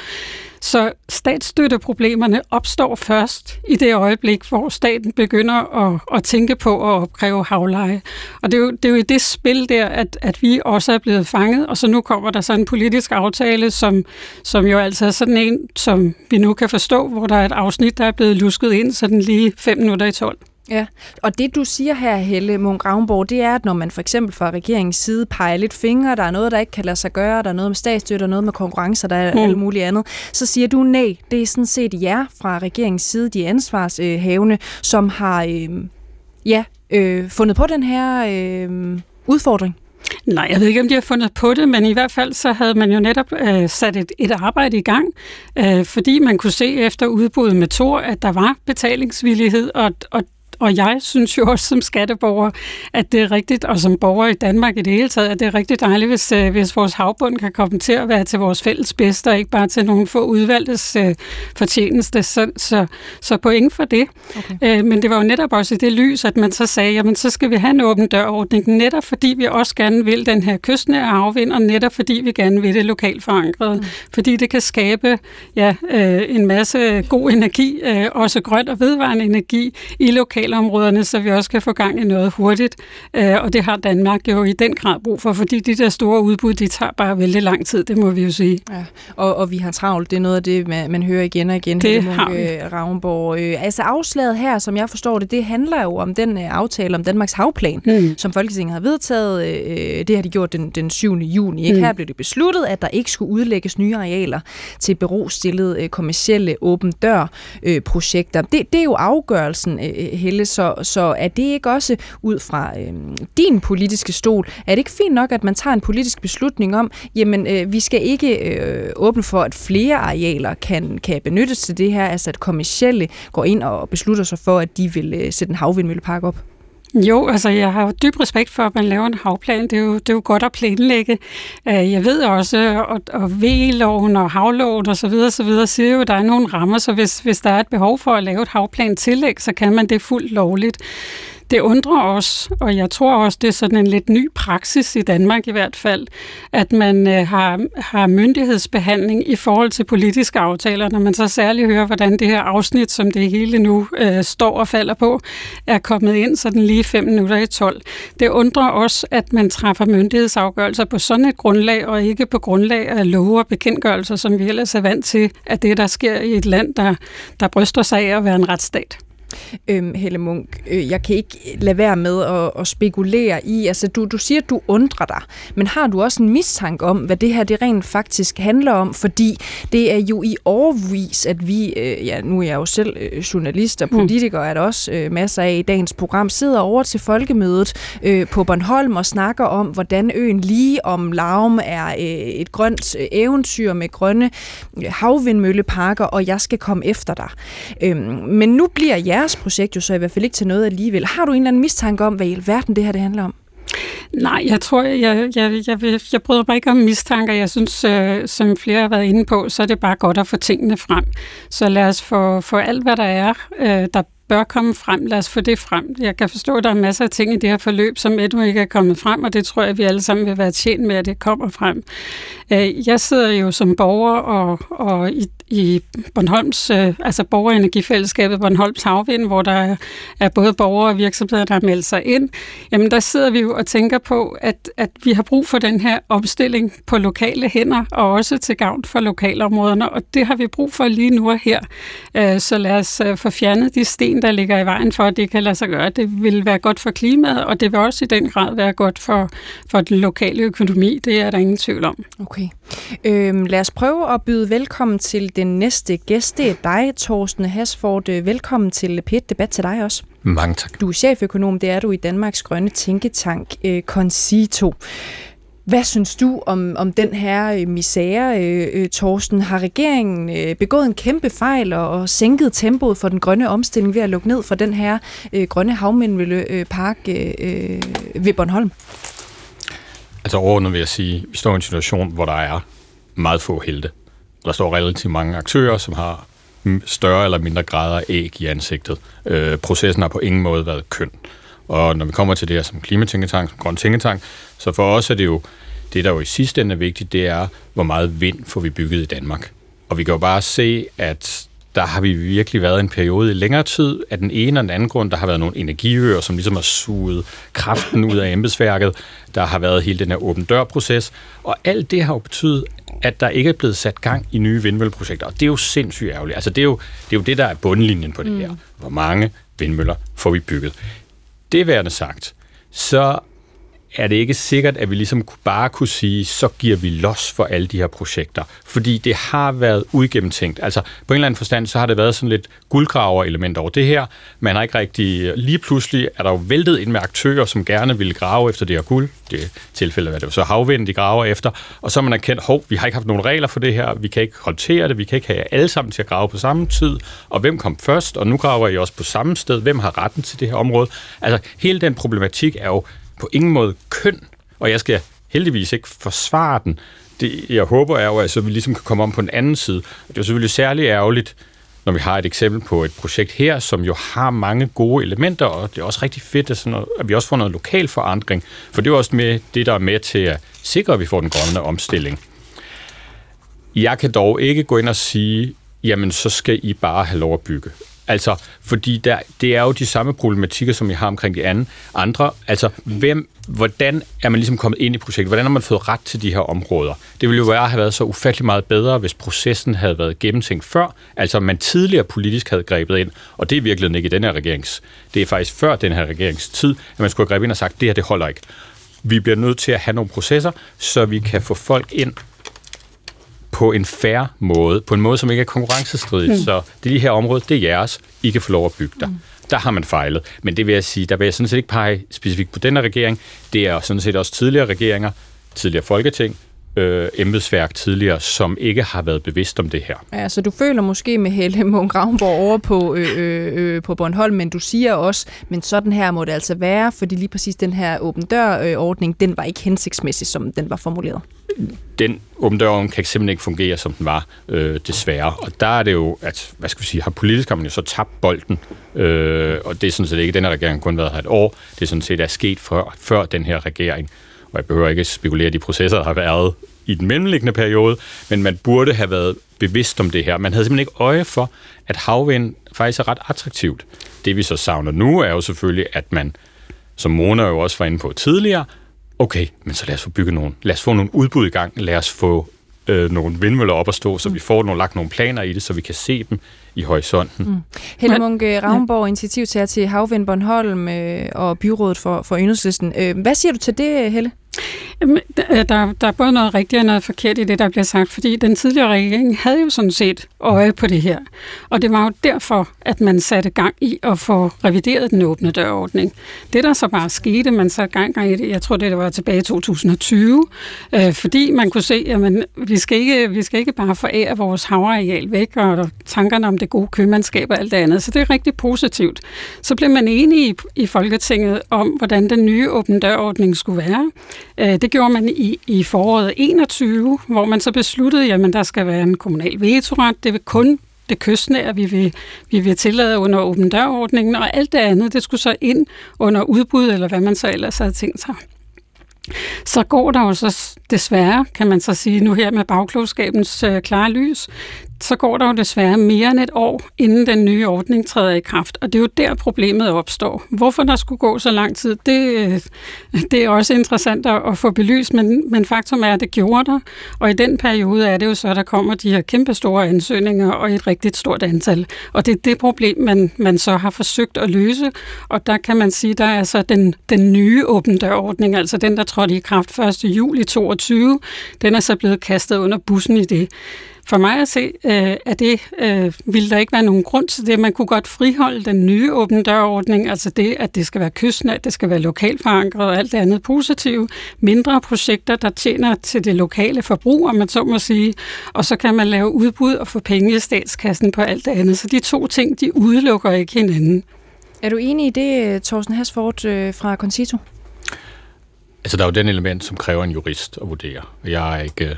Så statsstøtteproblemerne opstår først i det øjeblik, hvor staten begynder at, at tænke på at opkræve havleje. Og det er jo, det er jo i det spil der, at, at vi også er blevet fanget, og så nu kommer der så en politisk aftale, som, som jo altså er sådan en, som vi nu kan forstå, hvor der er et afsnit, der er blevet lusket ind, sådan lige fem minutter i 12. Ja, og det du siger her, Helle Munk Ravnborg, det er, at når man for eksempel fra regeringens side peger lidt fingre, der er noget, der ikke kan lade sig gøre, der er noget med statsstøtte, noget med konkurrencer, der er mm. alt muligt andet, så siger du nej, det er sådan set jer fra regeringens side, de ansvarshavende, som har øh, ja, øh, fundet på den her øh, udfordring. Nej, jeg ved ikke, om de har fundet på det, men i hvert fald så havde man jo netop øh, sat et, et arbejde i gang, øh, fordi man kunne se efter udbuddet med Tor, at der var betalingsvillighed, og, og og jeg synes jo også som skatteborger, at det er rigtigt, og som borger i Danmark i det hele taget, at det er rigtig dejligt, hvis, øh, hvis vores havbund kan komme til at være til vores fælles bedste, og ikke bare til nogle få udvalgtes øh, fortjeneste. Så, så, så point for det. Okay. Øh, men det var jo netop også i det lys, at man så sagde, jamen så skal vi have en åben dørordning, netop fordi vi også gerne vil den her kystnære afvind, og netop fordi vi gerne vil det lokalt forankret. Mm. Fordi det kan skabe ja, øh, en masse god energi, øh, også grøn og vedvarende energi i lokal lokalområderne, så vi også kan få gang i noget hurtigt. Øh, og det har Danmark jo i den grad brug for, fordi de der store udbud, de tager bare vældig lang tid, det må vi jo sige. Ja, og, og vi har travlt, det er noget af det, man, man hører igen og igen. Det har vi. Ravnborg. Øh, altså afslaget her, som jeg forstår det, det handler jo om den øh, aftale om Danmarks havplan, mm. som Folketinget har vedtaget. Det har de gjort den, den 7. juni. Ikke? Mm. Her blev det besluttet, at der ikke skulle udlægges nye arealer til berostillede kommercielle åben dør-projekter. Det, det er jo afgørelsen, Helle Helle, så, så er det ikke også ud fra øh, din politiske stol, er det ikke fint nok, at man tager en politisk beslutning om, jamen øh, vi skal ikke øh, åbne for, at flere arealer kan, kan benyttes til det her, altså at kommercielle går ind og beslutter sig for, at de vil øh, sætte en havvindmøllepark op? Jo, altså jeg har jo dyb respekt for, at man laver en havplan. Det er jo, det er jo godt at planlægge. Øh, jeg ved også, at, at V-loven og havloven osv. videre siger jo, at der er nogle rammer, så hvis, hvis der er et behov for at lave et havplan tillæg, så kan man det fuldt lovligt. Det undrer os, og jeg tror også, det er sådan en lidt ny praksis i Danmark i hvert fald, at man øh, har, har myndighedsbehandling i forhold til politiske aftaler, når man så særligt hører, hvordan det her afsnit, som det hele nu øh, står og falder på, er kommet ind sådan lige 5 minutter i 12. Det undrer os, at man træffer myndighedsafgørelser på sådan et grundlag, og ikke på grundlag af love og bekendtgørelser, som vi ellers er vant til, at det, der sker i et land, der, der bryster sig af at være en retsstat. Øhm, Helle Munk, øh, jeg kan ikke lade være med at, at spekulere i, altså du, du siger, at du undrer dig, men har du også en mistanke om, hvad det her det rent faktisk handler om? Fordi det er jo i overvis, at vi, øh, ja nu er jeg jo selv øh, journalist og mm. politiker, er der også øh, masser af i dagens program, sidder over til folkemødet øh, på Bornholm og snakker om, hvordan øen lige om Laum er øh, et grønt øh, eventyr med grønne øh, havvindmølleparker, og jeg skal komme efter dig. Øh, men nu bliver jeres projekt jo så i hvert fald ikke til noget alligevel. Har du en eller anden mistanke om, hvad i alverden det her det handler om? Nej, jeg tror, jeg, jeg, jeg, jeg, jeg bryder mig ikke om mistanker. Jeg synes, øh, som flere har været inde på, så er det bare godt at få tingene frem. Så lad os få, få alt, hvad der er, øh, der bør komme frem. Lad os få det frem. Jeg kan forstå, at der er masser af ting i det her forløb, som endnu ikke er kommet frem, og det tror jeg, at vi alle sammen vil være tjent med, at det kommer frem. Øh, jeg sidder jo som borger og, og i, i Bornholms, øh, altså borgerenergifællesskabet Bornholms Havvind, hvor der er både borgere og virksomheder, der har meldt sig ind. Jamen der sidder vi jo og tænker på, at, at vi har brug for den her omstilling på lokale hænder, og også til gavn for lokalområderne, og det har vi brug for lige nu og her. Øh, så lad os øh, få fjernet de sten, der ligger i vejen for, at det kan lade sig gøre. Det vil være godt for klimaet, og det vil også i den grad være godt for, for den lokale økonomi. Det er der ingen tvivl om. Okay. Øhm, lad os prøve at byde velkommen til den næste gæst. Det er dig, Torsten Hasford. Velkommen til Pet Debat til dig også. Mange tak. Du er cheføkonom, det er du i Danmarks Grønne Tænketank, øh, Concito. Hvad synes du om, om den her øh, misære, øh, øh, Torsten? Har regeringen øh, begået en kæmpe fejl og, og sænket tempoet for den grønne omstilling ved at lukke ned for den her øh, grønne havmindmøllepark øh, øh, ved Bornholm? Altså overordnet vil jeg sige, at vi står i en situation, hvor der er meget få helte. Der står relativt mange aktører, som har større eller mindre grader af æg i ansigtet. Øh, processen har på ingen måde været køn. Og når vi kommer til det her som klimatænketank, som grøn tænketank, så for os er det jo, det der jo i sidste ende er vigtigt, det er, hvor meget vind får vi bygget i Danmark. Og vi kan jo bare se, at der har vi virkelig været en periode i længere tid at den ene og den anden grund. Der har været nogle energiøer, som ligesom har suget kraften ud af embedsværket. Der har været hele den her åben dør-proces. Og alt det har jo betydet, at der ikke er blevet sat gang i nye vindmølleprojekter. Og det er jo sindssygt ærgerligt. Altså det er jo det, er jo det der er bundlinjen på det mm. her. Hvor mange vindmøller får vi bygget? Det værende sagt, så er det ikke sikkert, at vi ligesom bare kunne sige, så giver vi los for alle de her projekter. Fordi det har været uigennemtænkt. Altså på en eller anden forstand, så har det været sådan lidt guldgraver-element over det her. Man har ikke rigtig... Lige pludselig er der jo væltet ind med aktører, som gerne ville grave efter det her guld. Det tilfælde var det jo så havvind, de graver efter. Og så har man erkendt, hov, vi har ikke haft nogen regler for det her. Vi kan ikke håndtere det. Vi kan ikke have alle sammen til at grave på samme tid. Og hvem kom først? Og nu graver I også på samme sted. Hvem har retten til det her område? Altså hele den problematik er jo på ingen måde køn, og jeg skal heldigvis ikke forsvare den. Det, jeg håber er jo, at så vi ligesom kan komme om på en anden side. Det er selvfølgelig særlig ærgerligt, når vi har et eksempel på et projekt her, som jo har mange gode elementer, og det er også rigtig fedt, at, sådan noget, at vi også får noget lokal forandring, for det er også med det, der er med til at sikre, at vi får den grønne omstilling. Jeg kan dog ikke gå ind og sige, jamen så skal I bare have lov at bygge. Altså, fordi der, det er jo de samme problematikker, som jeg har omkring de anden, andre. Altså, hvem, hvordan er man ligesom kommet ind i projektet? Hvordan har man fået ret til de her områder? Det ville jo være have været så ufattelig meget bedre, hvis processen havde været gennemtænkt før. Altså, man tidligere politisk havde grebet ind, og det er virkelig ikke i den her regerings. Det er faktisk før den her regerings tid, at man skulle have grebet ind og sagt, det her, det holder ikke. Vi bliver nødt til at have nogle processer, så vi kan få folk ind på en fair måde, på en måde, som ikke er konkurrencestridig. Mm. Så det de her områder, det er jeres. I kan få lov at bygge der. Mm. Der har man fejlet. Men det vil jeg sige, der vil jeg sådan set ikke pege specifikt på denne regering. Det er sådan set også tidligere regeringer, tidligere folketing, øh, embedsværk tidligere, som ikke har været bevidst om det her. Ja, så du føler måske med Helle Munk Ravnborg over på, øh, øh, øh, på Bornholm, men du siger også, men sådan her må det altså være, fordi lige præcis den her åben dør-ordning, den var ikke hensigtsmæssig, som den var formuleret. Den åben dør kan simpelthen ikke fungere, som den var, øh, desværre. Og der er det jo, at, hvad skal vi sige, har politisk man jo så tabt bolden, øh, og det er sådan set ikke, den her regering kun været her et år, det er sådan set er sket før, før den her regering og jeg behøver ikke spekulere de processer, der har været i den mellemliggende periode, men man burde have været bevidst om det her. Man havde simpelthen ikke øje for, at havvind faktisk er ret attraktivt. Det vi så savner nu er jo selvfølgelig, at man, som Mona jo også var inde på tidligere, okay, men så lad os få bygget nogle, lad os få nogle udbud i gang, lad os få øh, nogle vindmøller op at stå, så vi får nogle, lagt nogle planer i det, så vi kan se dem i horisonten. Mm. Helle Munke Ravnborg, initiativtager til Havvind Bornholm øh, og byrådet for, for Enhedslisten. Øh, hvad siger du til det, Helle? Øh, der, der er både noget rigtigt og noget forkert i det, der bliver sagt, fordi den tidligere regering havde jo sådan set øje på det her. Og det var jo derfor, at man satte gang i at få revideret den åbne dørordning. Det, der så bare skete, man satte gang i det, jeg tror, det var tilbage i 2020, øh, fordi man kunne se, at vi, skal ikke, vi skal ikke bare forære vores havareal væk, og tankerne om det gode købmandskab og alt det andet. Så det er rigtig positivt. Så blev man enige i, i Folketinget om, hvordan den nye åbne dørordning skulle være. Øh, det gjorde man i, i foråret 21, hvor man så besluttede, at der skal være en kommunal vetoret. Det vil kun det kystnære, vi vil, vi vil tillade under åben dørordningen, og alt det andet, det skulle så ind under udbud, eller hvad man så ellers havde tænkt sig. Så går der jo så desværre, kan man så sige nu her med bagklogskabens øh, klare lys, så går der jo desværre mere end et år, inden den nye ordning træder i kraft. Og det er jo der, problemet opstår. Hvorfor der skulle gå så lang tid, det, øh, det er også interessant at få belyst, men, men faktum er, at det gjorde der. Og i den periode er det jo så, at der kommer de her kæmpe store ansøgninger og et rigtig stort antal. Og det er det problem, man, man så har forsøgt at løse. Og der kan man sige, der er så den, den nye åben dørordning, altså den, der trådte i kraft 1. juli 2022, den er så blevet kastet under bussen i det. For mig at se, øh, at det øh, ville der ikke være nogen grund til det. Man kunne godt friholde den nye åbne dørordning, altså det, at det skal være kystnært, det skal være lokalt forankret og alt det andet positivt. Mindre projekter, der tjener til det lokale forbrug, om man så må sige. Og så kan man lave udbud og få penge i statskassen på alt det andet. Så de to ting, de udelukker ikke hinanden. Er du enig i det, Thorsten Hasford øh, fra Concito? Altså, der er jo den element, som kræver en jurist at vurdere. Jeg er ikke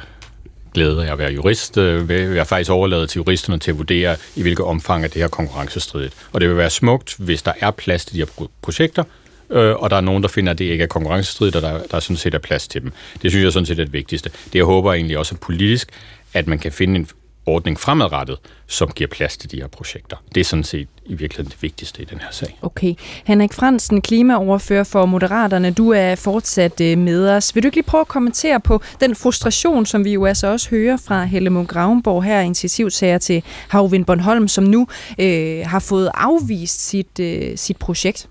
glæde af at være jurist. Øh, jeg vil jeg faktisk overlade til juristerne til at vurdere, i hvilket omfang er det her konkurrencestridigt. Og det vil være smukt, hvis der er plads til de her projekter, øh, og der er nogen, der finder, at det ikke er konkurrencestridigt, og der, der sådan set er plads til dem. Det synes jeg sådan set er det vigtigste. Det jeg håber egentlig også er politisk, at man kan finde en ordning fremadrettet, som giver plads til de her projekter. Det er sådan set i virkeligheden det vigtigste i den her sag. Okay. Henrik Fransen, klimaoverfører for Moderaterne, du er fortsat øh, med os. Vil du ikke lige prøve at kommentere på den frustration, som vi jo altså også hører fra Helle Munk Gravenborg her, initiativtager til Havvind Bornholm, som nu øh, har fået afvist sit, øh, sit projekt?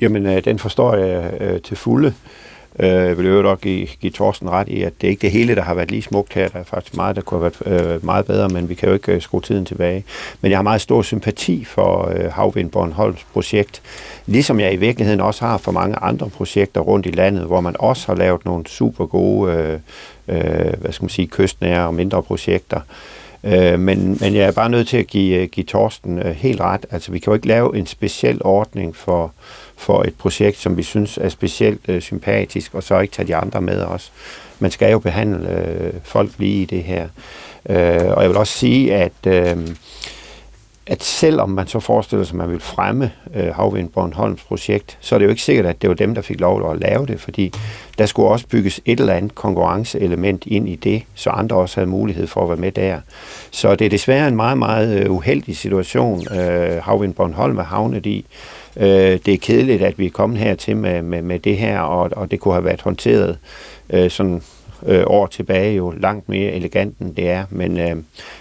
Jamen, øh, den forstår jeg øh, til fulde. Øh, jeg vil jo give, give Thorsten ret i, at det er ikke det hele, der har været lige smukt her. Der er faktisk meget, der kunne have været øh, meget bedre, men vi kan jo ikke øh, skrue tiden tilbage. Men jeg har meget stor sympati for øh, Havvind Bornholms projekt, ligesom jeg i virkeligheden også har for mange andre projekter rundt i landet, hvor man også har lavet nogle super gode, øh, øh, hvad skal man sige, kystnære og mindre projekter. Øh, men, men jeg er bare nødt til at give, øh, give Torsten øh, helt ret. Altså, vi kan jo ikke lave en speciel ordning for, for et projekt, som vi synes er specielt øh, sympatisk, og så ikke tage de andre med os. Man skal jo behandle øh, folk lige i det her. Øh, og jeg vil også sige, at, øh, at selvom man så forestiller sig, at man vil fremme øh, Havvind Bornholms projekt, så er det jo ikke sikkert, at det var dem, der fik lov at lave det, fordi der skulle også bygges et eller andet konkurrenceelement ind i det, så andre også havde mulighed for at være med der. Så det er desværre en meget, meget øh, uheldig situation, øh, Havvind Bornholm er havnet i, Øh, det er kedeligt, at vi er kommet hertil med, med, med det her, og, og det kunne have været håndteret øh, sådan øh, år tilbage jo langt mere elegant, end det er. Men øh,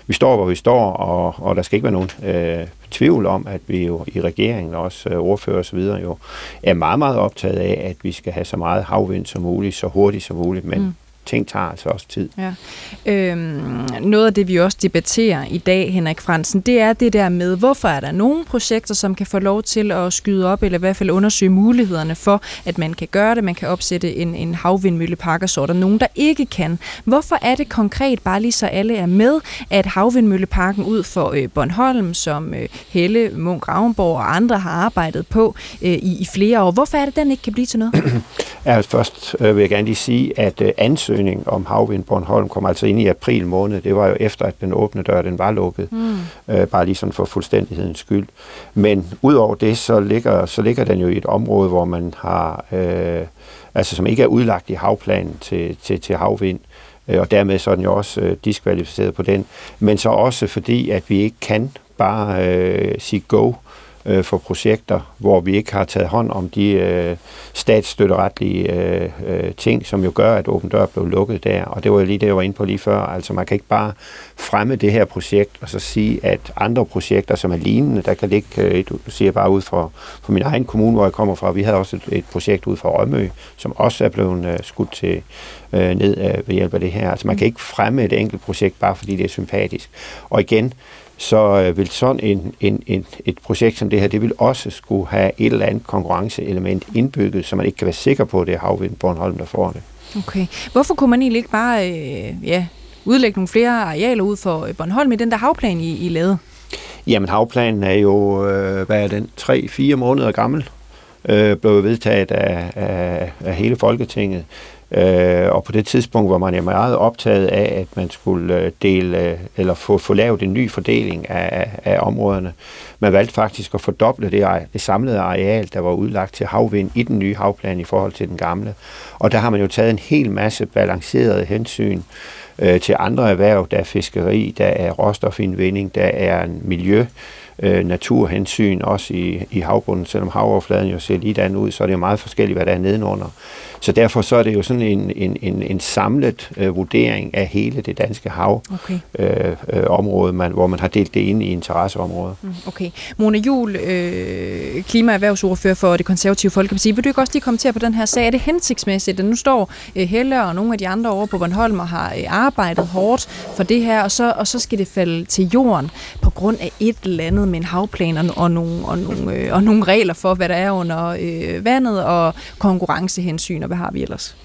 vi står, hvor vi står, og, og der skal ikke være nogen øh, tvivl om, at vi jo i regeringen, også øh, ordfører osv. så videre, jo er meget, meget optaget af, at vi skal have så meget havvind som muligt, så hurtigt som muligt, men mm ting tager altså også tid. Ja. Øhm, noget af det, vi også debatterer i dag, Henrik Fransen, det er det der med, hvorfor er der nogle projekter, som kan få lov til at skyde op, eller i hvert fald undersøge mulighederne for, at man kan gøre det, man kan opsætte en, en havvindmøllepark, og så er der nogen, der ikke kan. Hvorfor er det konkret, bare lige så alle er med, at havvindmølleparken ud for øh, Bornholm, som øh, Helle, Munk Ravnborg og andre har arbejdet på øh, i, i flere år, hvorfor er det, den ikke kan blive til noget? <clears throat> Ja, først øh, vil jeg gerne lige sige, at øh, ansøgning om havvind Bornholm kom altså ind i april måned. Det var jo efter, at den åbne dør den var lukket. Mm. Øh, bare lige sådan for fuldstændighedens skyld. Men udover det, så ligger, så ligger den jo i et område, hvor man har, øh, altså som ikke er udlagt i havplanen til, til, til havvind. Øh, og dermed så er den jo også øh, diskvalificeret på den. Men så også fordi, at vi ikke kan bare øh, sige go øh, for projekter, hvor vi ikke har taget hånd om de øh, statsstøtteretlige øh, øh, ting, som jo gør, at Åben Dør blev lukket der. Og det var jo lige det, jeg var inde på lige før. Altså man kan ikke bare fremme det her projekt og så sige, at andre projekter, som er lignende, der kan ligge, øh, du siger bare ud fra, fra min egen kommune, hvor jeg kommer fra, vi havde også et, et projekt ud fra Rømø, som også er blevet øh, skudt til øh, ned øh, ved hjælp af det her. Altså man kan ikke fremme et enkelt projekt, bare fordi det er sympatisk. Og igen, så øh, vil sådan en, en, en, et projekt som det her, det vil også skulle have et eller andet konkurrenceelement indbygget, så man ikke kan være sikker på, at det er Havvind Bornholm, der får det. Okay. Hvorfor kunne man egentlig ikke bare øh, ja, udlægge nogle flere arealer ud for øh, Bornholm i den der havplan, I, I lavede? Jamen havplanen er jo, øh, hvad er den, 3-4 måneder gammel, øh, blev vedtaget af, af, af hele Folketinget. Øh, og på det tidspunkt var man jo meget optaget af, at man skulle øh, dele, øh, eller få, få lavet en ny fordeling af, af områderne. Man valgte faktisk at fordoble det, det samlede areal, der var udlagt til havvind i den nye havplan i forhold til den gamle. Og der har man jo taget en hel masse balancerede hensyn øh, til andre erhverv. Der er fiskeri, der er råstofindvinding, der er en miljø, øh, naturhensyn også i, i havbunden. Selvom havoverfladen jo ser lige ud, så er det jo meget forskelligt, hvad der er nedenunder. Så derfor så er det jo sådan en, en, en, en samlet øh, vurdering af hele det danske havområde, okay. øh, øh, område, man, hvor man har delt det ind i interesseområder. Mm, okay. Mona Jul, øh, klimaerhvervsordfører for det konservative Folkeparti, vil du ikke også lige kommentere på den her sag? Er det hensigtsmæssigt, at nu står øh, Helle og nogle af de andre over på Bornholm og har øh, arbejdet hårdt for det her, og så, og så skal det falde til jorden på grund af et eller andet med en havplan og, og, nogle, og, nogle, øh, og nogle regler for, hvad der er under øh, vandet og konkurrencehensyn og hvad har vi ellers?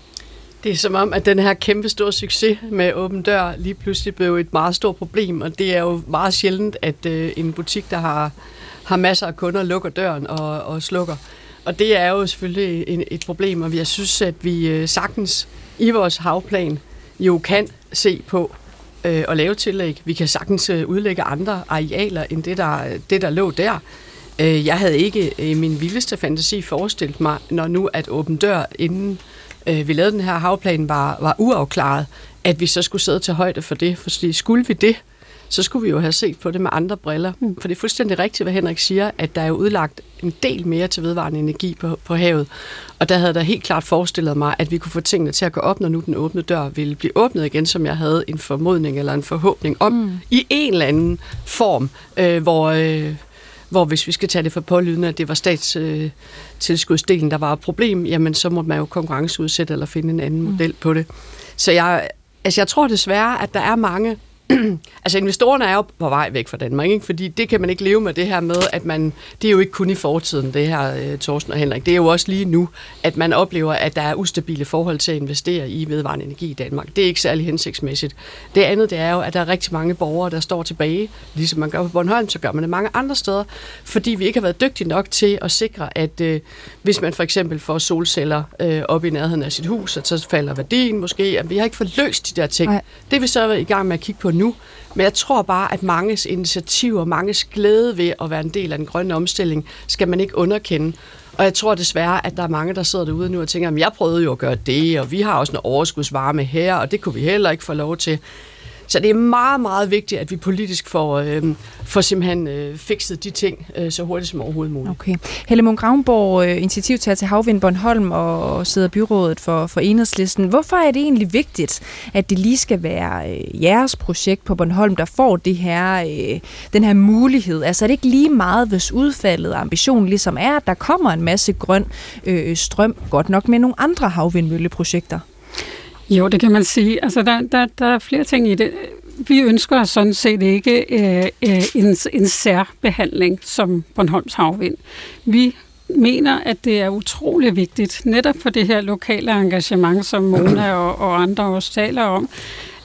Det er som om, at den her kæmpe store succes med åben dør lige pludselig blev et meget stort problem, og det er jo meget sjældent, at øh, en butik, der har, har masser af kunder, lukker døren og, og slukker. Og det er jo selvfølgelig en, et problem, og jeg synes, at vi øh, sagtens i vores havplan jo kan se på øh, at lave tillæg. Vi kan sagtens øh, udlægge andre arealer end det, der, det, der lå der. Øh, jeg havde ikke øh, i min vildeste fantasi forestillet mig, når nu at åben dør, inden øh, vi lavede den her havplan, var, var uafklaret, at vi så skulle sidde til højde for det. For skulle vi det, så skulle vi jo have set på det med andre briller. Mm. For det er fuldstændig rigtigt, hvad Henrik siger, at der er udlagt en del mere til vedvarende energi på, på havet. Og der havde der helt klart forestillet mig, at vi kunne få tingene til at gå op, når nu den åbne dør ville blive åbnet igen, som jeg havde en formodning eller en forhåbning om, mm. i en eller anden form, øh, hvor... Øh, hvor hvis vi skal tage det for pålydende, at det var statstilskudsdelen, øh, der var et problem, jamen så må man jo konkurrenceudsætte eller finde en anden mm. model på det. Så jeg, altså jeg tror desværre, at der er mange <clears throat> altså investorerne er jo på vej væk fra Danmark, ikke? fordi det kan man ikke leve med det her med, at man, det er jo ikke kun i fortiden, det her, uh, Thorsten og Henrik, det er jo også lige nu, at man oplever, at der er ustabile forhold til at investere i vedvarende energi i Danmark. Det er ikke særlig hensigtsmæssigt. Det andet, det er jo, at der er rigtig mange borgere, der står tilbage, ligesom man gør på Bornholm, så gør man det mange andre steder, fordi vi ikke har været dygtige nok til at sikre, at uh, hvis man for eksempel får solceller uh, op i nærheden af sit hus, at så falder værdien måske, at vi har ikke fået løst de der ting. Nej. Det er vi så i gang med at kigge på nu. Men jeg tror bare, at manges initiativer, manges glæde ved at være en del af den grønne omstilling, skal man ikke underkende. Og jeg tror desværre, at der er mange, der sidder derude nu og tænker, at jeg prøvede jo at gøre det, og vi har også en overskudsvarme her, og det kunne vi heller ikke få lov til. Så det er meget, meget vigtigt, at vi politisk får, øh, får simpelthen øh, fikset de ting øh, så hurtigt som overhovedet muligt. Okay. Helle Munk Ravnborg, øh, initiativtager til Havvind Bornholm og sidder byrådet for, for Enhedslisten. Hvorfor er det egentlig vigtigt, at det lige skal være øh, jeres projekt på Bornholm, der får det her, øh, den her mulighed? Altså er det ikke lige meget, hvis udfaldet og ambitionen ligesom er, at der kommer en masse grøn øh, strøm, godt nok med nogle andre havvindmølleprojekter? Jo, det kan man sige. Altså, der, der, der er flere ting i det. Vi ønsker sådan set ikke øh, øh, en, en særbehandling som Bornholms Havvind. Vi mener, at det er utrolig vigtigt, netop for det her lokale engagement, som Mona og, og andre også taler om,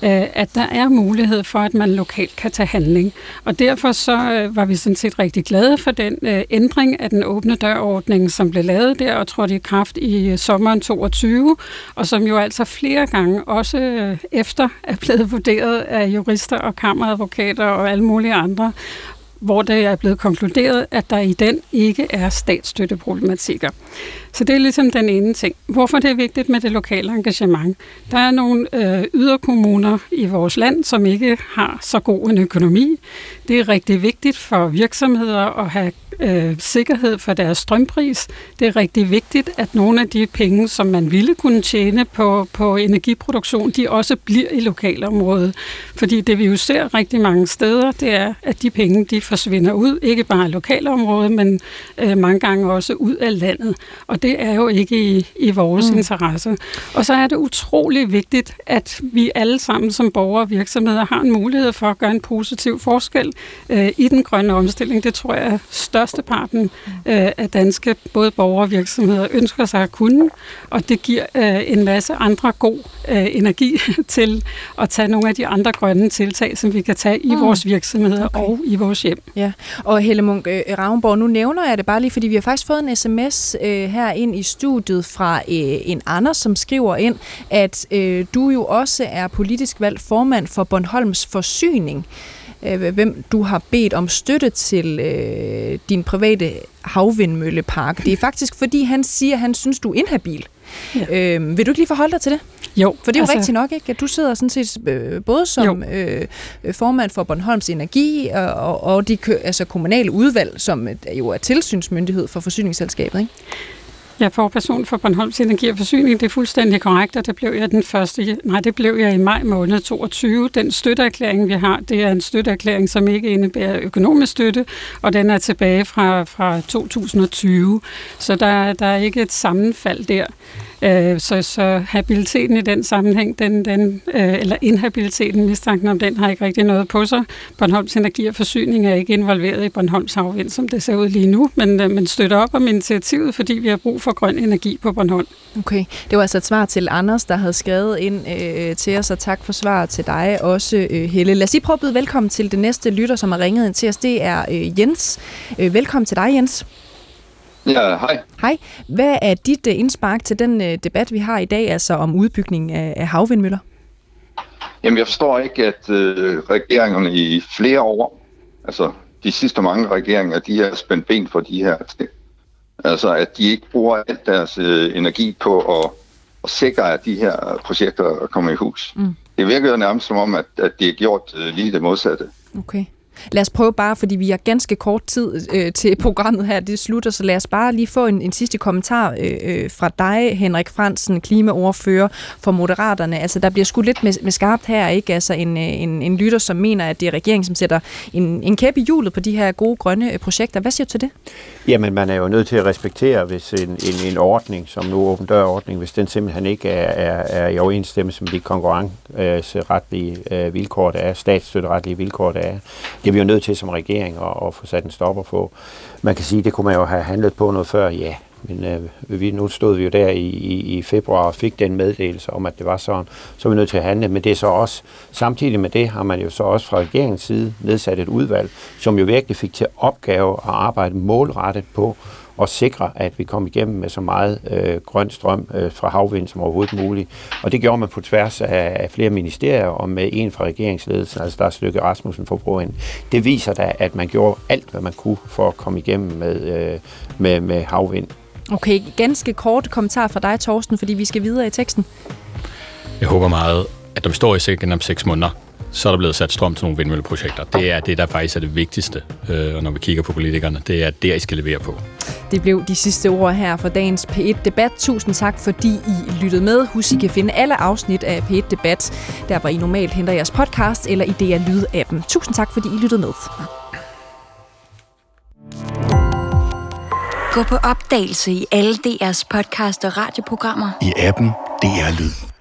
Øh, at der er mulighed for, at man lokalt kan tage handling. Og derfor så øh, var vi sådan set rigtig glade for den øh, ændring af den åbne dørordning, som blev lavet der og trådte i kraft i sommeren 22, og som jo altså flere gange også efter er blevet vurderet af jurister og kammeradvokater og alle mulige andre, hvor det er blevet konkluderet, at der i den ikke er statsstøtteproblematikker. Så det er ligesom den ene ting. Hvorfor det er vigtigt med det lokale engagement? Der er nogle øh, yderkommuner i vores land, som ikke har så god en økonomi. Det er rigtig vigtigt for virksomheder at have øh, sikkerhed for deres strømpris. Det er rigtig vigtigt, at nogle af de penge, som man ville kunne tjene på, på energiproduktion, de også bliver i lokalområdet. Fordi det vi jo ser rigtig mange steder, det er, at de penge de forsvinder ud, ikke bare i lokalområdet, men øh, mange gange også ud af landet. Og det er jo ikke i, i vores mm. interesse. Og så er det utrolig vigtigt, at vi alle sammen som borgere og virksomheder har en mulighed for at gøre en positiv forskel øh, i den grønne omstilling. Det tror jeg størsteparten øh, af danske både borgere og virksomheder ønsker sig at kunne, og det giver øh, en masse andre god øh, energi <laughs> til at tage nogle af de andre grønne tiltag, som vi kan tage i mm. vores virksomheder okay. og i vores hjem. Ja, og Helle Munk øh, Ravnborg, nu nævner jeg det bare lige, fordi vi har faktisk fået en sms øh, her ind i studiet fra øh, en Anders, som skriver ind, at øh, du jo også er politisk valgt formand for Bornholms Forsyning øh, hvem du har bedt om støtte til øh, din private havvindmøllepark. Det er faktisk, fordi han siger, at han synes, du er inhabil. Ja. Øh, vil du ikke lige forholde dig til det? Jo. For det er jo altså, rigtigt nok, ikke? at du sidder sådan set øh, både som øh, formand for Bornholms Energi og, og de altså kommunale udvalg, som jo er tilsynsmyndighed for forsyningsselskabet. Ikke? Jeg er person for Bornholms Energi og Forsyning. Det er fuldstændig korrekt, og det blev jeg den første, nej, det blev jeg i maj måned 22. Den støtteerklæring, vi har, det er en støtteerklæring, som ikke indebærer økonomisk støtte, og den er tilbage fra, fra 2020. Så der, der er ikke et sammenfald der. Øh, så, så habiliteten i den sammenhæng, den, den, øh, eller inhabiliteten, mistanken om den, har ikke rigtig noget på sig. Bornholms Energi og Forsyning er ikke involveret i Bornholms Havvind, som det ser ud lige nu, men, øh, men støtter op om initiativet, fordi vi har brug for grøn energi på Bornholm. Okay, det var altså et svar til Anders, der havde skrevet ind øh, til os, og tak for svaret til dig også, øh, Helle. Lad os lige prøve at byde velkommen til det næste lytter, som har ringet ind til os. Det er øh, Jens. Øh, velkommen til dig, Jens. Ja, hej. Hej. Hvad er dit uh, indspark til den uh, debat, vi har i dag, altså om udbygning af, havvindmøller? Jamen, jeg forstår ikke, at uh, regeringerne i flere år, altså de sidste mange regeringer, de har spændt ben for de her ting. Altså, at de ikke bruger alt deres uh, energi på at, at sikre, at de her projekter kommer i hus. Mm. Det virker jo nærmest som om, at, at de har gjort uh, lige det modsatte. Okay. Lad os prøve bare, fordi vi har ganske kort tid øh, til programmet her, det slutter, så lad os bare lige få en, en sidste kommentar øh, øh fra dig, Henrik Fransen, klimaordfører for Moderaterne. Altså, der bliver skudt lidt med, med skarpt her, ikke? Altså, en, øh, en, en lytter, som mener, at det er regeringen, som sætter en, en kæp i hjulet på de her gode grønne øh, projekter. Hvad siger du til det? Jamen, man er jo nødt til at respektere, hvis en, en, en ordning, som nu åben dør-ordning, hvis den simpelthen ikke er, er, er i overensstemmelse med de konkurrenceretlige øh, vilkår, der er, statsstøtteretlige vilkår, der er, det er vi jo nødt til som regering at, at få sat en stopper på. Man kan sige, det kunne man jo have handlet på noget før, ja. Men øh, vi, nu stod vi jo der i, i, i februar og fik den meddelelse om, at det var sådan. Så er vi nødt til at handle. Men det er så også, samtidig med det har man jo så også fra regeringens side nedsat et udvalg, som jo virkelig fik til opgave at arbejde målrettet på og sikre, at vi kom igennem med så meget øh, grøn strøm øh, fra havvind som overhovedet muligt. Og det gjorde man på tværs af, af flere ministerier og med en fra regeringsledelsen, altså der er Stykke Rasmussen for Broen. Det viser da, at man gjorde alt, hvad man kunne for at komme igennem med, øh, med, med havvind. Okay, ganske kort kommentar fra dig, Torsten, fordi vi skal videre i teksten. Jeg håber meget, at når vi står i sækken om seks måneder, så er der blevet sat strøm til nogle vindmølleprojekter. Det er det, der faktisk er det vigtigste, øh, når vi kigger på politikerne. Det er der, I skal levere på. Det blev de sidste ord her for dagens P1-debat. Tusind tak, fordi I lyttede med. Husk, I kan finde alle afsnit af P1-debat, der hvor I normalt henter jeres podcast eller i DR Lyd-appen. Tusind tak, fordi I lyttede med. Gå på opdagelse i alle DR's podcast og radioprogrammer. I appen DR Lyd.